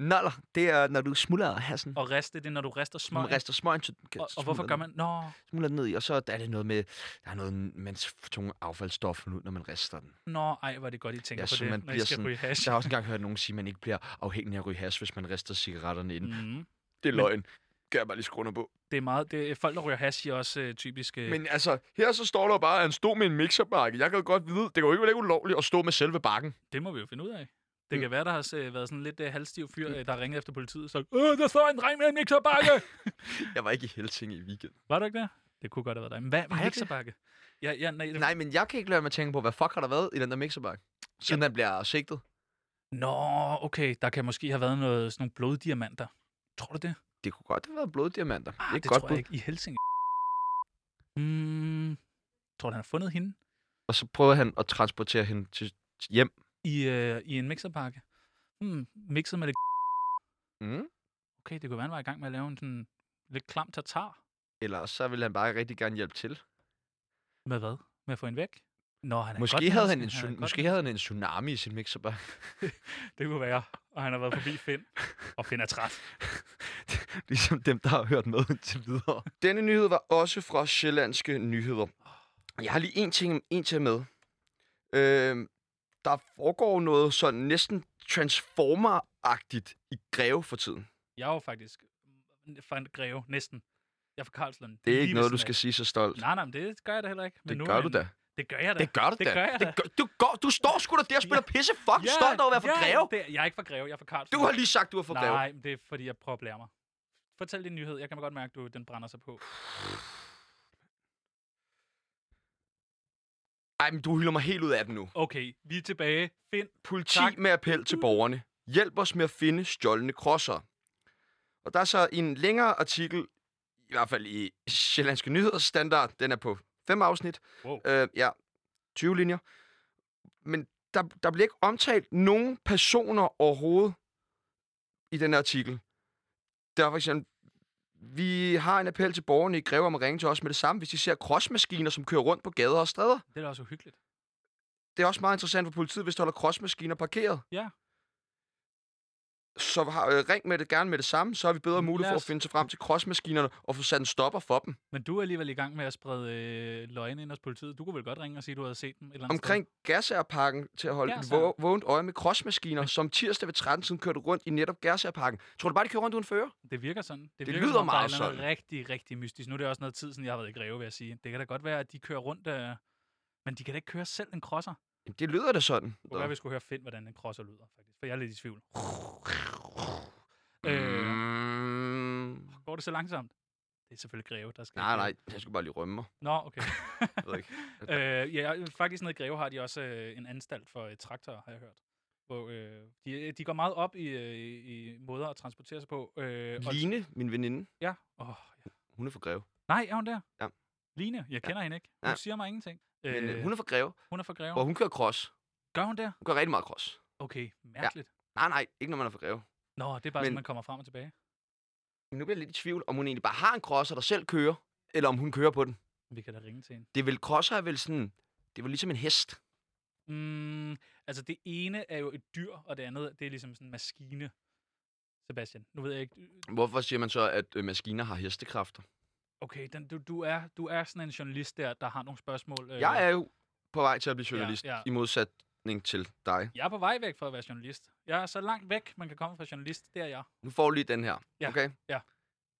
A: Noller, det er, når du smuldrer hassen.
B: Og reste, det er, når du rester små.
A: Man rester smøgen til...
B: Og, og hvorfor gør man... Nå,
A: Smuldrer den ned i, og så er det noget med... Der er noget, man tunge affaldsstoffer ud, når man rester den.
B: nå, ej, hvor er det godt, I tænker
A: Ja,
B: på
A: så
B: det,
A: man
B: når I skal
A: sådan-
B: ryge hash.
A: Jeg har også engang hørt nogen sige, at man ikke bliver afhængig af at ryge hash, hvis man rester cigaretterne ind. Mm. Det er
B: Men-
A: løgn. Kan jeg bare lige skrue på.
B: Det er meget... Det er, folk, der ryger hash, de er også øh, typisk... Øh,
A: Men altså, her så står der bare, at han stod med en mixerbakke. Jeg kan godt vide, det kan jo ikke være ulovligt at stå med selve bakken.
B: det må vi jo finde ud af. Det
A: Mm.
B: kan være, der har øh, været sådan lidt øh, halvstiv fyr, øh, der ringet efter politiet, så øh, der står en dreng med en mixerbakke!
A: Jeg var ikke i Helsinge i weekend.
B: Var du ikke det? Det kunne godt have været dig. Men hvad
A: Var
B: mixerbakke? Ja, ja, nej, det...
A: Nej, men jeg kan ikke lade at tænke på, hvad fuck har der været i den der mixerbakke? Siden den bliver sigtet.
B: Nå, okay, der kan måske have været noget, sådan nogle bloddiamanter. Tror du det?
A: Det kunne godt have været bloddiamanter.
B: Ah,
A: det et
B: det
A: godt
B: tror jeg ikke. I Helsinge. Mm, tror du, han har fundet hende
A: Og så prøvede han at transportere hende til hjem.
B: I, øh, i en mixerpakke? Hmm, mixet med det
A: Mm.
B: Okay, det kunne være, han var i gang med at lave en sådan lidt klam tartar.
A: Eller så ville han bare rigtig gerne hjælpe til.
B: Med hvad? Med at få hende væk? Nå, han er
A: Måske,
B: godt
A: havde han, en,
B: er godt
A: måske havde han en tsunami i sin mixerbakke.
B: Det kunne være. Og han har været forbi Finn. Og Finn er træt.
A: ligesom dem, der har hørt med indtil videre. Denne nyhed var også fra Sjællandske Nyheder. Jeg har lige en ting en til med. Øh, der foregår noget sådan næsten Transformer-agtigt i Greve for tiden.
B: Jeg er jo faktisk fra greve, næsten. Jeg er fra Karlslund.
A: Det er ikke noget, du skal
B: af.
A: sige så stolt.
B: Nej, nej, men det gør jeg da heller ikke. Men
A: det gør du da.
B: Det gør jeg da.
A: Det gør du
B: det
A: da.
B: Gør jeg da.
A: det gør, du, går, du står sgu da der og spiller pisse fucking
B: Ja,
A: stolt over at være fra
B: ja,
A: Greve.
B: Det, jeg er ikke fra Greve, jeg er fra Karlslund.
A: Du har lige sagt, du er fra Greve.
B: Nej, men det er fordi, jeg prøver at blære mig. Fortæl din nyhed. Jeg kan godt mærke, at du, den brænder sig på.
A: Ej, men du hylder mig helt ud af den nu.
B: Okay, vi er tilbage. Find.
A: Politi
B: Tak.
A: med appel til borgerne. Hjælp os med at finde stjålne krosser. Og der er så en længere artikel, i hvert fald i Sjællandske Nyheder standard, den er på fem afsnit.
B: Wow.
A: Øh, ja, 20 linjer. Men der, der bliver ikke omtalt nogen personer overhovedet i den her artikel. Der er for eksempel, vi har en appel til borgerne i Greve om at ringe til os med det samme, hvis de ser crossmaskiner, som kører rundt på gader og stræder.
B: Det er da også uhyggeligt.
A: Det er også meget interessant for politiet, hvis der holder crossmaskiner parkeret.
B: Ja.
A: Så har, øh, ring med det gerne med det samme, så har vi bedre mulighed for at finde til frem til crossmaskinerne og få sat en stopper for dem.
B: Men du er alligevel i gang med at sprede øh, løgne ind hos politiet. Du kunne vel godt ringe og sige, at du havde set dem et eller andet
A: Omkring Gasagerparken til at holde et
B: Gasager?
A: vå- vågent øje med crossmaskiner, som tirsdag ved 13 tiden kørte rundt i netop Gasagerparken. Tror du bare, de kører rundt uden fører?
B: Det virker sådan. Det,
A: Det
B: virker,
A: lyder
B: som er
A: meget
B: et eller andet
A: sådan.
B: rigtig, rigtig mystisk. Nu er det også noget tid siden, jeg har været i Greve, vil jeg sige. Det kan da godt være, at de kører rundt, øh, men de kan da ikke køre selv en crosser.
A: Jamen, det lyder da sådan.
B: Det kunne være, vi skulle høre Finn, hvordan en crosser lyder, faktisk. For jeg er lidt i tvivl. Øh,
A: Mm,
B: går det så langsomt? Det er selvfølgelig Greve, der skal...
A: nej, nej, jeg skulle bare lige rømme mig.
B: Nå, okay.
A: Jeg ved ikke.
B: øh, ja, faktisk nede i Greve har de også øh, en anstalt for øh, traktorer, har jeg hørt. Hvor, øh, de, de går meget op i, øh, i måder at transportere sig på. Øh, og-
A: Line, min veninde,
B: Ja. Oh, ja.
A: hun er fra Greve.
B: Nej, er hun der?
A: Ja.
B: Line, jeg kender hende ikke. Hun
A: Ja.
B: siger mig ingenting.
A: Men
B: Øh,
A: øh, hun er fra Greve,
B: hun er fra Greve.
A: hvor hun kører cross.
B: Gør hun der?
A: Hun kører rigtig meget cross.
B: Okay, mærkeligt.
A: Nej, nej, ikke når man er fra Greve.
B: Nå, det er bare
A: Men-
B: sådan, man kommer frem og tilbage.
A: Nu bliver jeg lidt i tvivl, om hun egentlig bare har en crosser, der selv kører, eller om hun kører på den.
B: Vi kan da ringe til hende.
A: Det er vel, crosser er vel sådan, det var ligesom en hest.
B: Mm, altså, det ene er jo et dyr, og det andet, det er ligesom sådan en maskine. Sebastian, nu ved jeg ikke...
A: Hvorfor siger man så, at øh, maskiner har hestekræfter?
B: Okay, den, du, du, er, du er sådan en journalist der, der har nogle spørgsmål. øh,
A: Jeg er jo på vej til at blive journalist,
B: ja.
A: i modsætning til dig.
B: Jeg er på vej væk fra at være journalist. Jeg er så langt væk, man kan komme fra journalist. Det er jeg.
A: Nu får du lige den her,
B: Ja,
A: okay?
B: ja.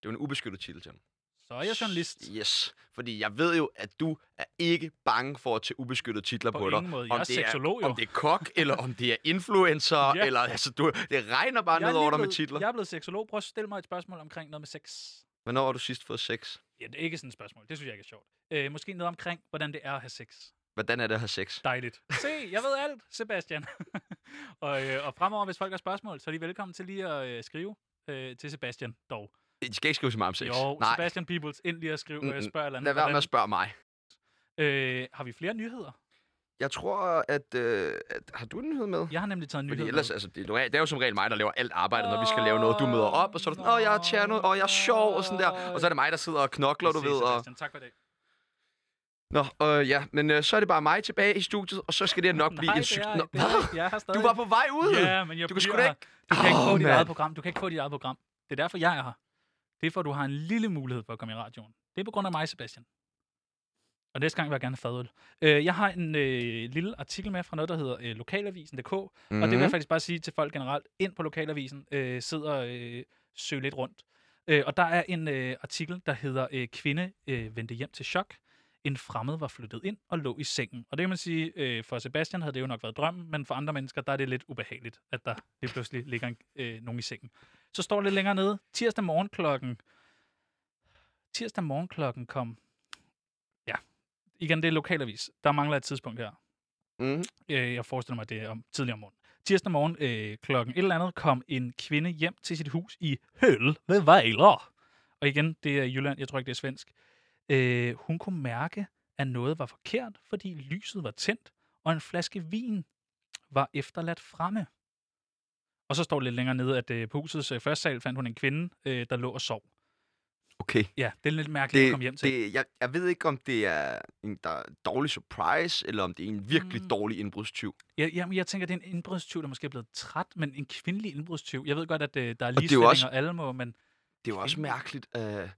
A: Det er jo en ubeskyttet titel til den.
B: Så er jeg journalist.
A: Yes, fordi jeg ved jo, at du er ikke bange for at tage ubeskyttede titler på,
B: På
A: dig.
B: måde. Jeg
A: Om
B: er
A: det
B: seksolog, jo.
A: Om det er kok, eller om det er influencer,
B: Ja.
A: ja. eller altså, du, det regner bare
B: Jeg er
A: ned over dig med titler.
B: Jeg er blevet seksolog. Prøv at stille mig et spørgsmål omkring noget med sex.
A: Hvornår har du sidst fået sex?
B: Ja, det er ikke sådan et spørgsmål. Det synes jeg ikke er sjovt. Øh, måske noget omkring, hvordan det er at have sex.
A: Hvordan er det at have sex?
B: Dejligt. Se, jeg ved alt, Sebastian. og, øh, og fremover, hvis folk har spørgsmål, så er de velkommen til lige at øh, skrive øh, til Sebastian dog.
A: I skal ikke skrive så meget om sex.
B: Jo,
A: Nej,
B: Sebastian Peoples, ind lige at skrive, øh,
A: Mm-mm.
B: spørg eller andet.
A: lad være med at spørge mig.
B: Øh, har vi flere nyheder?
A: Jeg tror, at, øh, at... Har du en nyhed med?
B: Jeg har nemlig taget en
A: Fordi
B: nyhed
A: ellers,
B: med.
A: altså, det, er, det er jo som regel mig, der laver alt arbejdet, når vi skal lave noget. Du møder op, og så er du sådan, åh, jeg er tjerno, og jeg er sjov, og sådan der. Og så er det mig, der sidder og knokler, du ved. Og...
B: Tak for det.
A: Nå, øh, ja, men øh, så er det bare mig tilbage i studiet, og så skal det nok blive
B: Nej,
A: en
B: er,
A: Nå,
B: det er, ikke. jeg stadig...
A: Du var på vej ud?
B: Ja, men jeg
A: Du kan sgu da
B: her. Du kan ikke
A: Åh,
B: få dit
A: mand.
B: eget program. Du kan ikke få dit eget program. Det er derfor, jeg er her. Det er for, at du har en lille mulighed for at komme i radioen. Det er på grund af mig, Sebastian. Og næste gang vil jeg gerne have fadøl. Øh, jeg har en øh, lille artikel med fra noget, der hedder øh, lokalavisen.dk. Mm.
A: Mm.
B: Og det vil jeg faktisk bare sige til folk generelt. Ind på lokalavisen, øh, sidder og øh, søg lidt rundt. Øh, og der er en øh, artikel, der hedder øh, Kvinde øh, vendte hjem til chok. En fremmed var flyttet ind og lå i sengen. Og det kan man sige, øh, for Sebastian havde det jo nok været drømmen, men for andre mennesker, der er det lidt ubehageligt, at der lige pludselig ligger en, øh, nogen i sengen. Så står det lidt længere nede. Tirsdag morgen klokken... Tirsdag morgen klokken kom... Igen, det er lokalavis. Der mangler et tidspunkt her.
A: Mm.
B: Øh, jeg forestiller mig, det er om tidligere om morgenen. Tirsdag morgen øh, klokken et eller andet kom en kvinde hjem til sit hus i Høl ved Vejler. Og igen, det er Jylland, jeg tror ikke, det er svensk. Øh, hun kunne mærke, at noget var forkert, fordi lyset var tændt, og en flaske vin var efterladt fremme. Og så står det lidt længere nede, at øh, på husets øh, første sal fandt hun en kvinde, øh, der lå og sov.
A: Okay.
B: Ja, det er lidt mærkeligt at
A: Det,
B: komme hjem til.
A: det, jeg, jeg ved ikke, om det er en der dårlig surprise, eller om det er en virkelig
B: Mm.
A: dårlig indbrudstyv.
B: Jeg, jamen, jeg tænker, det er en indbrudstyv, der måske er blevet træt, men en kvindelig indbrudstyv. Jeg ved godt, at øh, der er
A: er
B: ligestilling og,
A: også-
B: alle må, men
A: Det er jo også mærkeligt at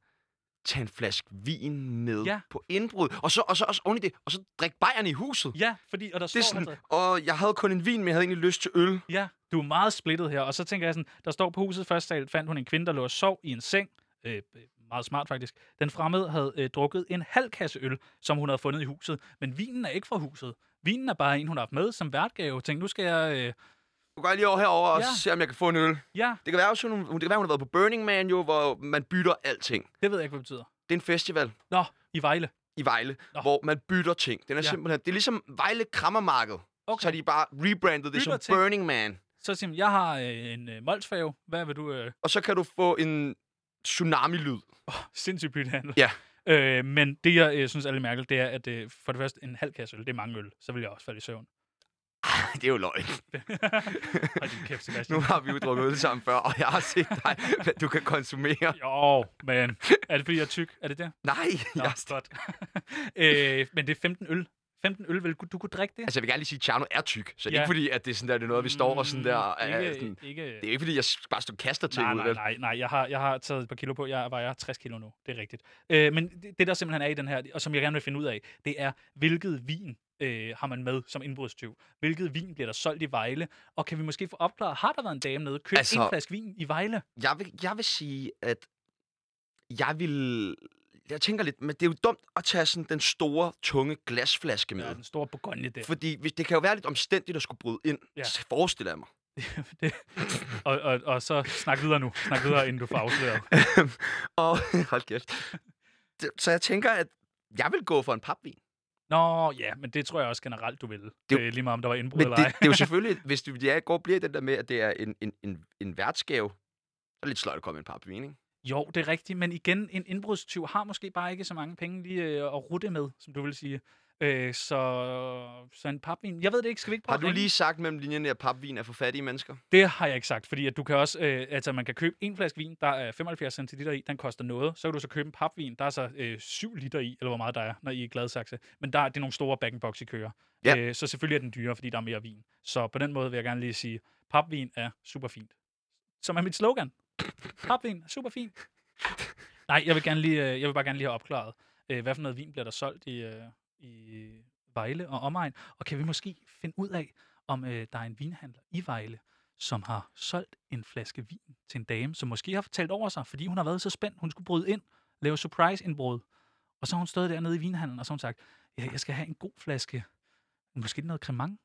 A: tage en flaske vin med
B: Ja.
A: på indbrud. Og så, og så også oven i det, og så drikke bajerne i huset.
B: ja, fordi, og der
A: Det er
B: står
A: sådan,
B: altså,
A: og jeg havde kun en vin, men jeg havde egentlig lyst til øl.
B: ja, du er meget splittet her, og så tænker jeg sådan, der står på huset første sal, fandt hun en kvinde, der lå og sov i en seng, øh, øh, meget smart faktisk. Den fremmede havde øh, drukket en halv kasse øl, som hun havde fundet i huset, men vinen er ikke fra huset. Vinen er bare en, hun har haft med som værtgave. Tænk, nu skal jeg... Øh,
A: Du går lige over herover og
B: Ja.
A: se, om jeg kan få en øl.
B: ja,
A: Det kan være, også, hun, det kan være, hun har været på Burning Man, jo, hvor man bytter alting.
B: det ved jeg ikke, hvad det betyder.
A: Det er en festival
B: Nå, i Vejle.
A: i Vejle,
B: Nå.
A: hvor man bytter ting. Den er
B: Ja.
A: simpelthen, det er ligesom Vejle Krammermarked.
B: Okay.
A: Så de bare rebrandet det
B: Bytter
A: som
B: ting.
A: Burning Man.
B: Så siger jeg har øh, en øh, molsfave. Hvad vil du... Øh,
A: Og så kan du få en tsunami-lyd.
B: sindssygt byttehandel.
A: Ja.
B: Øh, men det, jeg øh, synes er lidt mærkeligt, det er, at øh, for det første, en halv kasse øl, det er mange øl. Så vil jeg også falde i søvn.
A: det er jo løgn.
B: Hold din kæft, Sebastian.
A: Nu har vi jo drukket øl sammen før, og jeg har set dig, hvad du kan konsumere.
B: Jo, men er det fordi, jeg er tyk? Er det det?
A: Nej,
B: Nå,
A: jeg
B: godt. øh, men det er 15 øl. 15 øl, vil du kunne drikke det?
A: Altså, jeg vil gerne lige sige, at Tjerno er tyk, så er
B: Ja.
A: ikke fordi, at det er, sådan der, det er noget, vi står og sådan der...
B: Mm,
A: er
B: ikke,
A: sådan,
B: ikke,
A: det er ikke fordi, jeg bare står kaster til
B: nej,
A: ud,
B: nej,
A: vel?
B: nej, nej. Jeg har, jeg har taget et par kilo på. Jeg vejer 60 kilo nu. Det er rigtigt. Øh, men det, det, der simpelthen er i den her, og som jeg gerne vil finde ud af, det er, hvilket vin øh, har man med som indbrudstyv? Hvilket vin bliver der solgt i Vejle? Og kan vi måske få opklaret, har der været en dame nede, købt
A: Altså-
B: en flaske vin i Vejle?
A: Jeg vil, jeg vil sige, at jeg vil... Jeg tænker lidt, men det er jo dumt at tage sådan den store, tunge glasflaske med.
B: Ja, den store Bourgogne der.
A: Fordi hvis, det kan jo være lidt omstændigt at skulle bryde ind,
B: Ja.
A: så forestiller jeg mig.
B: det, og, og, og så snak videre nu. Snak videre, inden du får afsløret.
A: og hold kæft. Det- Så jeg tænker, at jeg vil gå for en papvin.
B: Nå, ja, men det tror jeg også generelt, du vil.
A: Det er
B: Det
A: jo-
B: er lige meget, om der var indbrud eller
A: det,
B: ej.
A: det er jo selvfølgelig, hvis du ja, går bliver den der med, at det er en, en, en, en værtsgave, så er det lidt sløjt at komme med en papvin, ikke?
B: Jo, det er rigtigt, men igen, en indbrudstyv har måske bare ikke så mange penge lige øh, at rute med, som du vil sige. Øh, så, så en papvin... Jeg ved det ikke, skal vi ikke prøve
A: Har du lige sagt mellem linjerne, at papvin er for fattige mennesker?
B: Det har jeg ikke sagt, fordi at du kan også, øh, altså man kan købe en flaske vin, der er 75 centiliter i, den koster noget. Så kan du så købe en papvin, der er så øh, 7 liter i, eller hvor meget der er, når I er i Gladsaxe. Men der er det er nogle store back box I kører.
A: Ja.
B: Øh, så selvfølgelig er den dyrere, fordi der er mere vin. Så på den måde vil jeg gerne lige sige, papvin er super fint. Som er mit slogan. Papvin super fint. Nej, jeg vil, gerne lige, øh, jeg vil bare gerne lige have opklaret, øh, hvad for noget vin bliver der solgt i, øh, i Vejle og omegn. Og kan vi måske finde ud af, om øh, der er en vinhandler i Vejle, som har solgt en flaske vin til en dame, som måske har fortalt over sig, fordi hun har været så spændt. Hun skulle bryde ind, lave surprise-indbrud. Og så har hun stået dernede i vinhandlen, og så har hun sagt, ja, jeg skal have en god flaske. Måske noget cremant?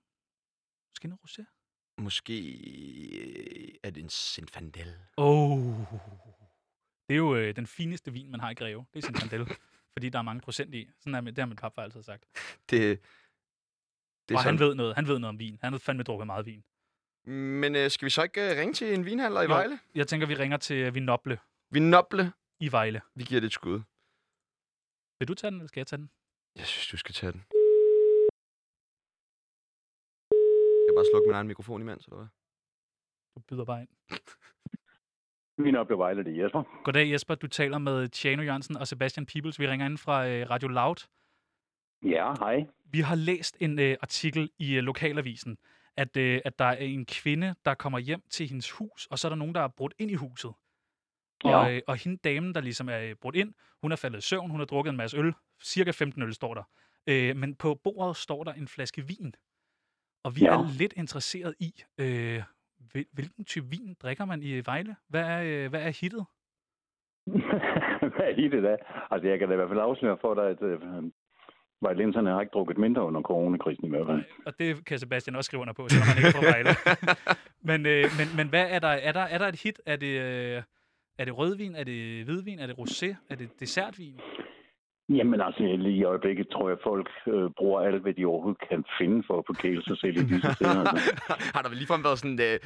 B: Måske noget rosé?
A: Måske øh, er det en Zinfandel.
B: Oh. Det er jo øh, den fineste vin, man har i Greve. Det er Zinfandel. fordi der er mange procent i. Sådan er det har mit papfar altid sagt.
A: Det, det
B: og han ved noget. Han ved noget om vin. Han har fandme drukket meget vin.
A: Men øh, skal vi så ikke øh, ringe til en vinhandler i
B: Jo.
A: Vejle?
B: Jeg tænker, vi ringer til øh, Vinoble
A: Vi noble.
B: i Vejle.
A: Vi giver det et skud.
B: Vil du tage den, eller skal jeg tage den?
A: Jeg synes, du skal tage den. Skal jeg bare slukke min egen mikrofon imens, eller hvad?
B: Du byder bare ind.
D: Min oplevelse det er Jesper.
B: Goddag Jesper, du taler med Tjano Jørgensen og Sebastian Peebles. Vi ringer ind fra øh, Radio Loud.
D: Ja, hej.
B: Vi har læst en øh, artikel i øh, Lokalavisen, at, øh, at der er en kvinde, der kommer hjem til hendes hus, og så er der nogen, der er brudt ind i huset.
D: Ja.
B: Og, øh, og hende damen, der ligesom er øh, brudt ind, hun er faldet i søvn, hun har drukket en masse øl. Cirka 15 øl står der. Øh, men på bordet står der en flaske vin. Og vi
D: Ja.
B: er lidt interesseret i, øh, hvil- hvilken type vin drikker man i Vejle? Hvad er, øh, hvad er hittet?
D: Hvad er i det da? Altså, jeg kan da i hvert fald afsløre for dig, at øh, vejlenserne har ikke drukket mindre under coronakrisen i hvert fald.
B: Og det kan Sebastian også skrive under på, selvom han ikke er fra Vejle. men, øh, men, men hvad er der? Er der, er der et hit? Er det, øh, er det rødvin? Er det hvidvin? Er det rosé? Er det dessertvin?
D: Jamen altså, lige i øjeblikket tror jeg, folk øh, bruger alt, hvad de overhovedet kan finde for at forkæle sig selv i disse steder. Altså.
A: Har der vel ligefrem været sådan øh,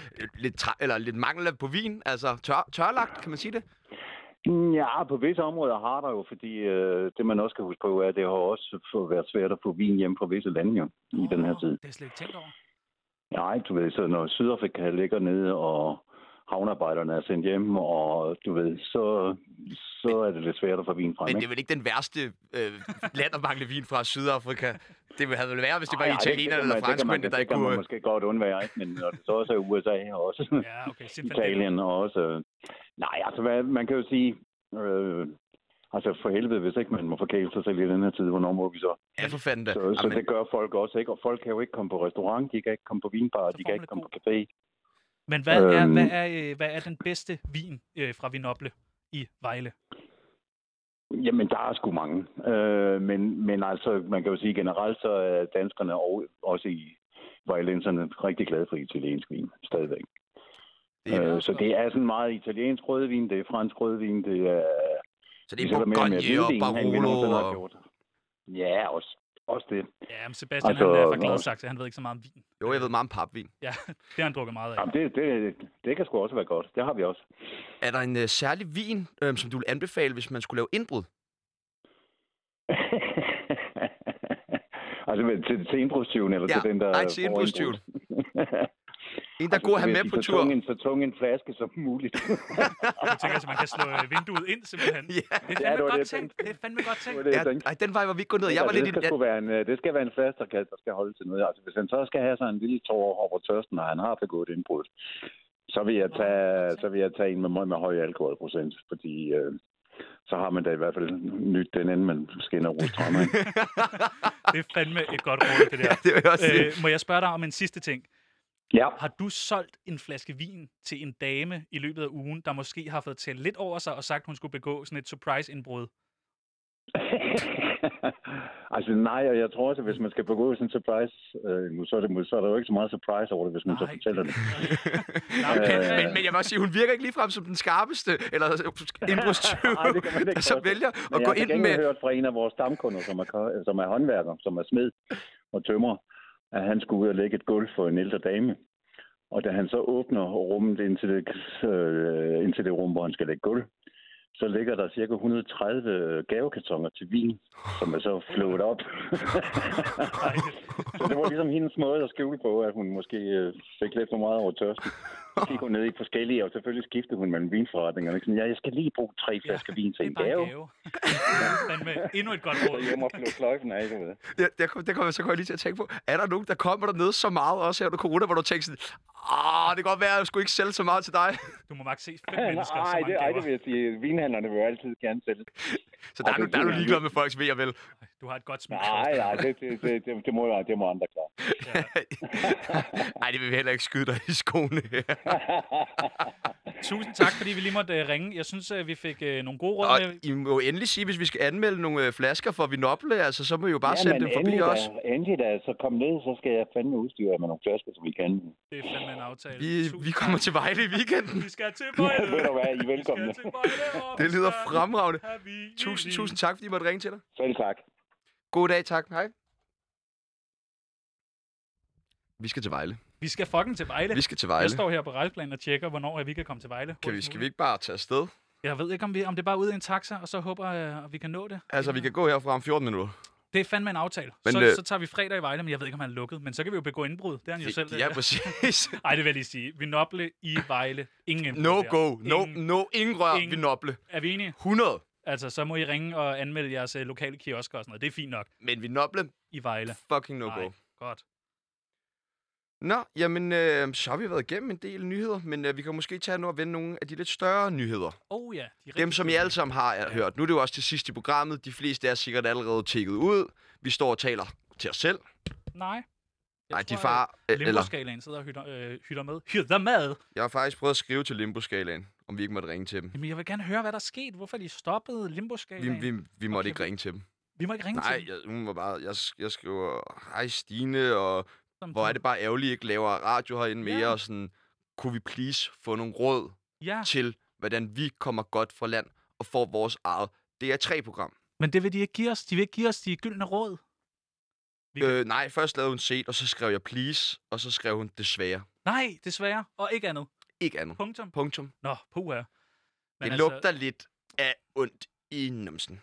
A: lidt, træ, eller lidt mangel på vin? Altså tør, tørlagt, kan man sige det?
D: Ja, på visse områder har der jo, fordi øh, det man også skal huske på, er, at det har også været svært at få vin hjem fra visse lande jo, i den her tid.
B: Det er slet ikke tænkt over.
D: Nej, du ved, så når Sydafrika ligger nede, og havnearbejderne er sendt hjem, og du ved, så, så er det lidt svært at få vin frem.
A: Men det er vel ikke den værste øh, land at mangle vin fra Sydafrika? Det ville have vel været, hvis det var italienerne
D: det,
A: eller
D: det,
A: franskmændene,
D: det,
A: der
D: det
A: ikke
D: kan man
A: kunne...
D: måske godt undvære, ikke? men når det så også er USA og også
B: Ja, okay.
D: Italien og også... Nej, altså hvad, man kan jo sige... Øh, altså for helvede, hvis ikke man må forkæle sig selv i den her tid, hvornår må vi så?
A: Ja, for fanden da.
D: Så, så
A: Jamen,
D: det gør folk også, ikke? Og folk kan jo ikke komme på restaurant, de kan ikke komme på vinbar,
B: Så
D: de kan ikke
B: det
D: komme på café.
B: Men hvad, er,
D: Øhm.
B: hvad, er, øh, hvad er den bedste vin øh, fra Vinoble i Vejle?
D: Jamen, der er sgu mange. Øh, men, men altså, man kan jo sige generelt, så er danskerne og også i vejlenserne rigtig glade for italiensk vin, stadigvæk.
A: det er,
D: Øh, så det er sådan meget italiensk rødvin, det er fransk rødvin, det er...
A: så det er Bourgogne og Barolo. Og...
D: gjort. Ja, også, også det.
B: Ja, men Sebastian
D: Altså,
B: han er fra. Gladsaxe, han ved ikke så meget om vin.
A: Jo, jeg ved meget om papvin.
B: Ja, det har han drukket meget af.
D: Jamen, det, det, det kan sgu også være godt. Det har vi også.
A: Er der en øh, særlig vin, øh, som du vil anbefale, hvis man skulle lave indbrud?
D: altså til, til indbrudstyven, eller
A: Ja,
D: til den, der...
A: nej, til indbrudstyven. En, der er god at have med på
D: så
A: tur.
D: Tung en, så tung en flaske som muligt.
B: Du tænker, at man kan slå øh, vinduet ind, simpelthen.
A: Ja.
B: Det er
D: Ja,
B: fandme
D: det
B: godt
D: det, jeg
B: tænkt. Det er fandme godt
D: Det
B: tænkt.
D: det,
A: Ja,
D: jeg
A: ej, den vej var vi ikke gået ned. Jeg var
D: Altså,
A: lidt...
D: det, skal
A: Jeg,
D: sgu være en, øh, det skal være en flaske, der, kan, der skal holde til noget. Altså, hvis han så skal have sådan en lille tår over tørsten, og han har begået indbrud, så vil jeg tage, så vil jeg tage en med, med, med høj alkoholprocent, fordi øh, så har man da i hvert fald nyt den anden, man skinner rustrømmer.
B: Det er fandme et godt råd, det der.
A: ja, det vil jeg også sige.
B: Øh, må jeg spørge dig om en sidste ting?
D: Ja.
B: Har du solgt en flaske vin til en dame i løbet af ugen, der måske har fået talt lidt over sig og sagt, hun skulle begå sådan et surprise-indbrud?
D: altså nej, og jeg tror også, at hvis man skal begå sådan en surprise, øh, så, er det, så er der jo ikke så meget surprise over det, hvis man så
B: Nej,
D: fortæller det.
B: Nej, okay.
A: men, men jeg vil også sige, hun virker ikke ligefrem som den skarpeste, eller indbrudstyv, der så vælger at
D: jeg
A: gå
D: har
A: ind med...
D: hørt fra en af vores stamkunder, som er, som er håndværker, som er smed og tømrer, at han skulle ud og lægge et gulv for en ældre dame. Og da han så åbner rummet ind til det, øh, ind til det rum, hvor han skal lægge gulv, så ligger der cirka 130 gavekartoner til vin, som er så flået op. så det var ligesom hendes måde at skjule på, at hun måske øh, fik lidt for meget over tørsten. Så gik hun ned i forskellige, og selvfølgelig skiftede hun mellem vinforretningerne. Sådan, ja, jeg skal lige bruge tre flasker vin til
B: det
D: en
B: er
D: gave.
B: en gave. Fandme endnu et godt
D: Så
B: råd.
D: hjem og flå sløjfen af, du ved.
A: Det, det, kom, det kommer så jeg lige til at tænke på. Er der nogen, der kommer dernede så meget, også her under corona, hvor du tænker sådan, ah, det kan godt være, at jeg skulle ikke sælge så meget til dig.
B: Du må maks se fem mennesker, så
D: Nej,
B: mange
D: det, ej, det vil jeg sige. Vinhandlerne vil jo altid gerne sælge.
A: Så der er, du, der er du ligeglad med folks ved og vel.
B: Du har et godt smil.
D: Nej, nej, det, det, det, det, det, må, det må andre klare.
A: Nej, det vil vi heller ikke skyde dig i skoene.
B: Tusind tak, fordi vi lige måtte uh, ringe. Jeg synes, uh, vi fik uh, nogle gode råd
A: og
B: med.
A: I må endelig sige, hvis vi skal anmelde nogle øh, flasker for Vinople, altså, så må I jo bare
D: Ja,
A: sende dem forbi
D: endelig
A: os.
D: Da, endelig da, så kom ned, så skal jeg fandme udstyre jer med nogle flasker, som vi kan.
B: Det er fandme en aftale.
A: Vi,
B: Tusind
A: vi kommer
B: tak.
A: til Vejle i weekenden.
B: Vi skal til Vejle.
D: Ved du hvad, I er velkomne.
B: Vi skal til Vejle,
A: Det
B: vi
A: lyder fremragende. Tusind, tusind tak, fordi I måtte ringe til dig.
D: Selv tak.
A: God dag, tak. Hej. Vi skal til Vejle.
B: Vi skal fucking til Vejle.
A: Vi skal til
B: Jeg
A: Vejle.
B: står her på rejleplan og tjekker, hvornår vi kan komme til Vejle.
A: Kan vi, skal vi ikke bare tage afsted?
B: Jeg ved ikke, om, vi, om det er bare ud i en taxa, og så håber jeg, at vi kan nå det.
A: Altså, vi kan gå herfra om 14 minutter.
B: Det er fandme en aftale.
A: Men,
B: så,
A: øh,
B: så tager vi fredag i Vejle, men jeg ved ikke, om han er lukket. Men så kan vi jo begå indbrud. Det er han jo selv.
A: Ja, præcis.
B: Ej, det vil jeg lige sige. Vinoble i Vejle. Ingen indbrud
A: No go. No,
B: Ingen.
A: no, ingen rør,
B: Ingen.
A: Vinople.
B: Er vi enige?
A: 100.
B: Altså, så må I ringe og anmelde jeres uh, lokale kiosker og sådan noget. Det er fint nok
A: Men Vinople,
B: i Vejle.
A: fucking no
B: Nej,
A: go.
B: godt.
A: Nå, jamen, øh, så har vi været igennem en del nyheder, men øh, vi kan måske tage nu og vende nogle af de lidt større nyheder.
B: Oh ja. De
A: Dem, som I alle sammen har øh, hørt. Nu er det jo også til sidst i programmet. De fleste er sikkert allerede tækket ud. Vi står og taler til os selv.
B: Nej. Jeg
A: Nej, de
B: tror,
A: far...
B: at
A: Øh, eller,
B: Limbo-skalaen sidder og hytter, øh, hytter med. Hytter med!
A: jeg har faktisk prøvet at skrive til Limbo-skalaen, om vi ikke måtte ringe til dem.
B: Jamen, jeg vil gerne høre, hvad der er sket. Hvorfor de stoppede
A: Vi,
B: Limbo-skalaen?
A: vi, vi måtte
B: Okay.
A: ikke ringe til dem.
B: vi må ikke ringe
A: Nej,
B: til dem.
A: jeg, hun var bare... Jeg, jeg skriver, hej Stine, og
B: Som
A: hvor er det bare ærgerligt, I ikke laver radio herinde mere,
B: Ja.
A: og sådan, kunne vi please få nogle råd
B: Ja,
A: til, hvordan vi kommer godt fra land og får vores eget DR3-program.
B: men det vil de ikke give os. De vil ikke give os de gyldne råd. Vi-
A: Øh, nej, først lavede hun set, og så skrev jeg please, og så skrev hun desværre.
B: Nej, desværre. Og ikke andet.
A: Ikke andet.
B: Punktum.
A: Punktum.
B: Nå, puha. Men
A: Det
B: altså,
A: lugter lidt af ondt i numsen,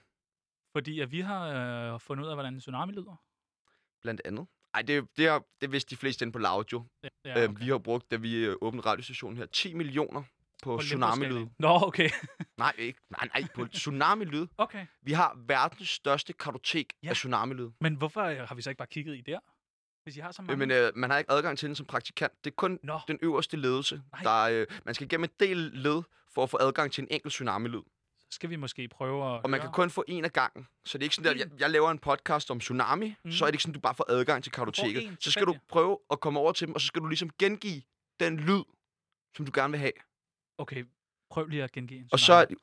B: Fordi at vi har øh, fundet ud af, hvordan en tsunami lyder.
A: blandt andet. Ej, det, det, er, det vidste de fleste inde på Laudio.
B: Ja,
A: Ja, okay. øh, vi har brugt, da vi øh, åbnede radiostationen her, 10 millioner på, på tsunami-lyd.
B: Nå, okay.
A: Nej, ikke. Nej, nej, på tsunami-lyd.
B: okay.
A: Vi har verdens største kartotek
B: Ja.
A: af tsunami-lyd.
B: Men hvorfor øh, har vi så ikke bare kigget i der? Hvis I har så mange.
A: Men øh, man har ikke adgang til den som praktikant. Det er kun
B: Nå,
A: den øverste ledelse.
B: Nej.
A: Der, er, øh, man skal igennem et del led for at få adgang til en enkelt tsunami-lyd.
B: så skal vi måske prøve at
A: Og man
B: høre.
A: kan kun få en af gangen. Så det er ikke sådan, at
B: En?
A: jeg, jeg laver en podcast om tsunami,
B: Mm.
A: mm. så er det ikke sådan, at du bare får adgang til kartoteket.
B: en
A: Så skal du prøve at komme over til dem, og så skal du ligesom gengive den lyd, som du gerne vil have.
B: Okay, prøv lige at gengive en
A: Og så...
B: tsunami.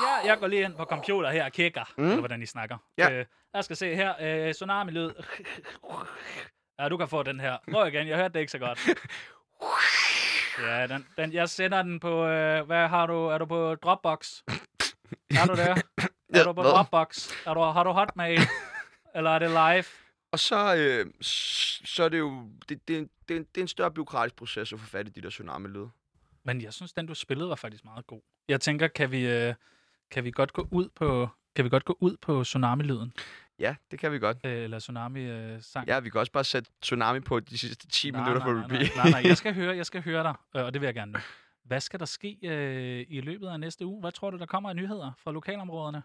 B: Ja, jeg går lige ind på computer her og kigger, mm.
A: Mm.
B: eller hvordan I snakker.
A: Ja.
B: Øh, jeg skal se her. Øh, tsunami-lyd. Ja, du kan få den her. Prøv igen, jeg hørte det ikke så godt. Ja, den, den, jeg sender den på... Øh, hvad har du? Er du på Dropbox? Er du der? Er du på? Dropbox? Er du, har du Hotmail? Eller er det live?
A: Og så, øh, så er det jo... Det, det, det, det er en større byråkratisk proces at få fat i de der tsunami-lyde.
B: Men jeg synes, den du spillede var faktisk meget god. Jeg tænker, kan vi, øh, kan vi godt gå ud på kan vi godt gå ud på tsunami-lyden?
A: Ja, det kan vi godt.
B: Øh, eller Tsunami-sang.
A: Ja, vi kan også bare sætte Tsunami på de sidste 10 minutter på
B: nej, nej,
A: repeat.
B: nej, nej, jeg skal høre, jeg skal høre dig, øh, og det vil jeg gerne nu. Hvad skal der ske øh, i løbet af næste uge? Hvad tror du, der kommer af nyheder fra lokalområderne?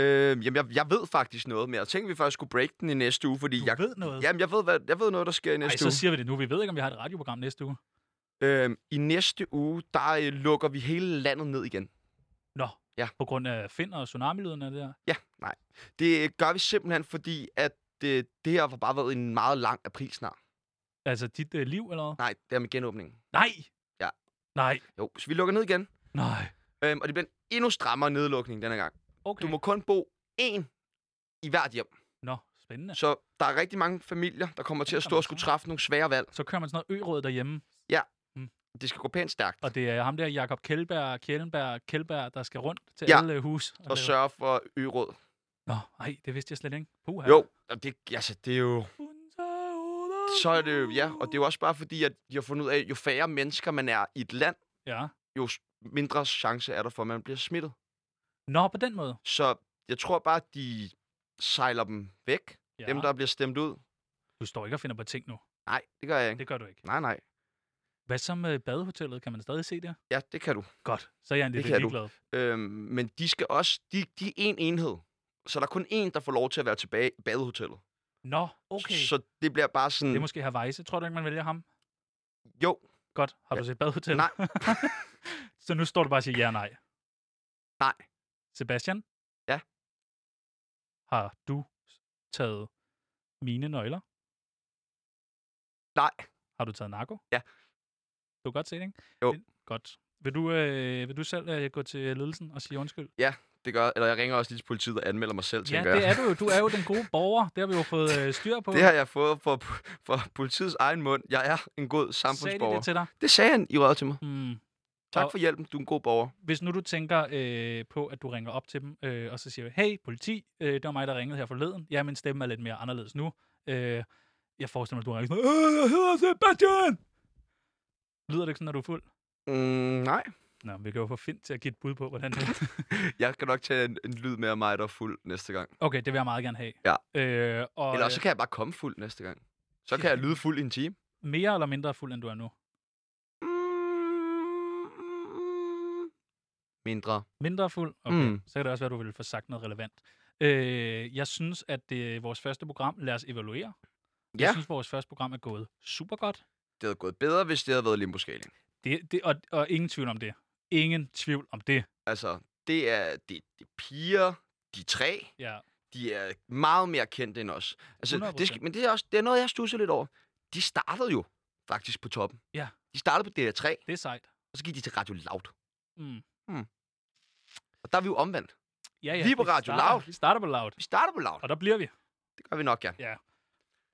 A: øh, jamen, jeg, jeg ved faktisk noget, men jeg tænkte, vi faktisk skulle break den i næste uge, fordi
B: Du
A: jeg,
B: ved noget.
A: jamen, jeg, ved, hvad, jeg ved noget, der sker i
B: Ej,
A: næste
B: så
A: uge.
B: siger vi det nu. Vi ved ikke, om vi har et radioprogram næste uge.
A: Øh, I næste uge, der øh, lukker vi hele landet ned igen.
B: Nå,
A: Ja.
B: på grund af Finn og tsunami-lydene der.
A: Ja, nej. Det gør vi simpelthen, fordi at det, det her har bare været en meget lang april snart.
B: Altså dit øh, liv, eller?
A: Nej, det er med genåbningen.
B: Nej!
A: Ja.
B: Nej,
A: Jo, så vi lukker ned igen.
B: nej.
A: Øhm, og det bliver en endnu strammere nedlukning denne gang.
B: Okay.
A: Du må kun bo én i hvert hjem.
B: Nå, spændende.
A: Så der er rigtig mange familier, der kommer til at stå og skulle træffe nogle svære valg.
B: Så kører man sådan noget ø derhjemme,
A: Det skal gå pænt stærkt.
B: og det er ham der, Jakob Kjellberg, Kjellenberg, Kjellberg, der skal rundt til
A: Ja.
B: alle hus.
A: Og
B: lave-
A: sørge for øråd.
B: Nå, ej, det vidste jeg slet ikke. Puha.
A: Jo, og det, altså, det er jo... Så er det jo, ja, og det er jo også bare fordi, at de har fundet ud af, jo færre mennesker man er i et land,
B: Ja.
A: jo mindre chance er der for, at man bliver smittet.
B: Nå, på den måde.
A: Så jeg tror bare, at de sejler dem væk,
B: Ja.
A: dem der bliver stemt ud.
B: Du står ikke og finder på ting nu.
A: Nej, det gør jeg ikke.
B: Det gør du ikke.
A: Nej, nej.
B: Hvad så med badehotellet? Kan man stadig se det?
A: Ja, det kan du.
B: Godt. Så er jeg en lidt ligeglad.
A: Øhm, men de skal også, de, de er en enhed. Så der er kun én, der får lov til at være tilbage i badehotellet.
B: Nå, okay.
A: Så det bliver bare sådan...
B: Det er måske Hawaii. Tror du ikke, man vælger ham?
A: Jo,
B: Godt. Har du set badehotellet?
A: Nej.
B: så nu står du bare og siger ja nej.
A: Nej.
B: Sebastian?
A: Ja?
B: Har du taget mine nøgler?
A: nej.
B: Har du taget narko?
A: Ja.
B: Du kan godt se det, ikke?
A: Jo.
B: Det- Godt. Vil du, øh, vil du selv øh, gå til ledelsen og sige undskyld?
A: Det gør, eller jeg ringer også lige til politiet og anmelder mig selv,
B: Ja,
A: tænker
B: det
A: jeg.
B: er du jo. Du er jo den gode borger. Det har vi jo fået øh, styr på.
A: Det har jeg fået for, for politiets egen mund. Jeg er en god
B: Sagde de
A: samfundsborger.
B: det til dig?
A: Det sagde han i røret til mig.
B: Hmm.
A: Tak
B: Og-
A: for hjælpen, du er en god borger.
B: Hvis nu du tænker øh, på, at du ringer op til dem, øh, og så siger, hey, politi, øh, det var mig, der ringede her forleden. Ja, min stemme er lidt mere anderledes nu. Øh, jeg forestiller mig, at du ringer sådan, øh, jeg hedder Sebastian! Lyder det ikke sådan, når du er fuld?
A: Mm, nej.
B: Nå, vi kan jo få Fint til at give et bud på, hvordan det er.
A: Jeg kan nok tage en, en lyd med af mig, der er fuld næste gang.
B: Okay, det vil jeg meget gerne have.
A: Ja.
B: Øh, og
A: Eller også så kan jeg bare komme fuld næste gang. Så kan jeg lyde fuld i en time.
B: øh, mere eller mindre fuld, end du er nu?
A: Mm, mindre.
B: Mindre fuld? Okay,
A: Mm.
B: så kan det også være, at du vil få sagt noget relevant. Øh, jeg synes, at det er vores første program. Lad os evaluere. Jeg
A: Ja,
B: synes, vores første program er gået super godt.
A: Det havde gået bedre, hvis det havde været limbo -scaling.
B: Det, det, og, og ingen tvivl om det. Ingen tvivl om det.
A: Altså, det er, det, det er piger, de er tre,
B: Ja.
A: de er meget mere kendte end os. Altså, det
B: 100%.
A: skal, men det er, også, det er noget, jeg stusser lidt over. De startede jo faktisk på toppen.
B: Ja.
A: De startede på DR3,
B: Det er sejt.
A: og så gik de til Radio Loud.
B: Mm.
A: Og der er vi jo omvendt.
B: Ja, ja,
A: Vi er på Radio
B: starter,
A: Loud.
B: Vi starter på Loud.
A: Vi starter på Loud.
B: Og der bliver vi.
A: Det gør vi nok, ja.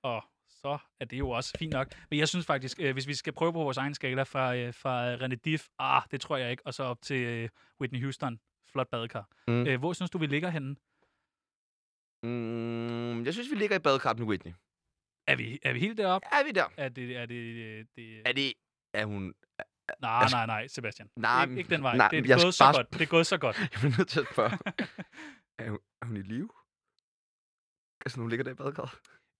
B: Og så er det jo også fint nok. Men jeg synes faktisk, øh, hvis vi skal prøve på vores egen skala fra, øh, fra René Diff, ah, det tror jeg ikke, og så op til øh, Whitney Houston, flot badekar.
A: Mm.
B: Øh, hvor synes du, vi ligger henne?
A: Mm, jeg synes, vi ligger i badekarten med Whitney.
B: Er vi, er vi helt deroppe?
A: Er vi der?
B: Er det... Er det, øh, det
A: Er det... Er hun...
B: nej, nej, nej, Sebastian.
A: Nej,
B: ikke, ikke den vej.
A: nej,
B: det, er
A: jeg
B: gået så
A: bare
B: godt. det er gået så godt.
A: Jeg bliver nødt til at spørge. er, hun, er hun i live? Altså, nu ligger der i badekarret.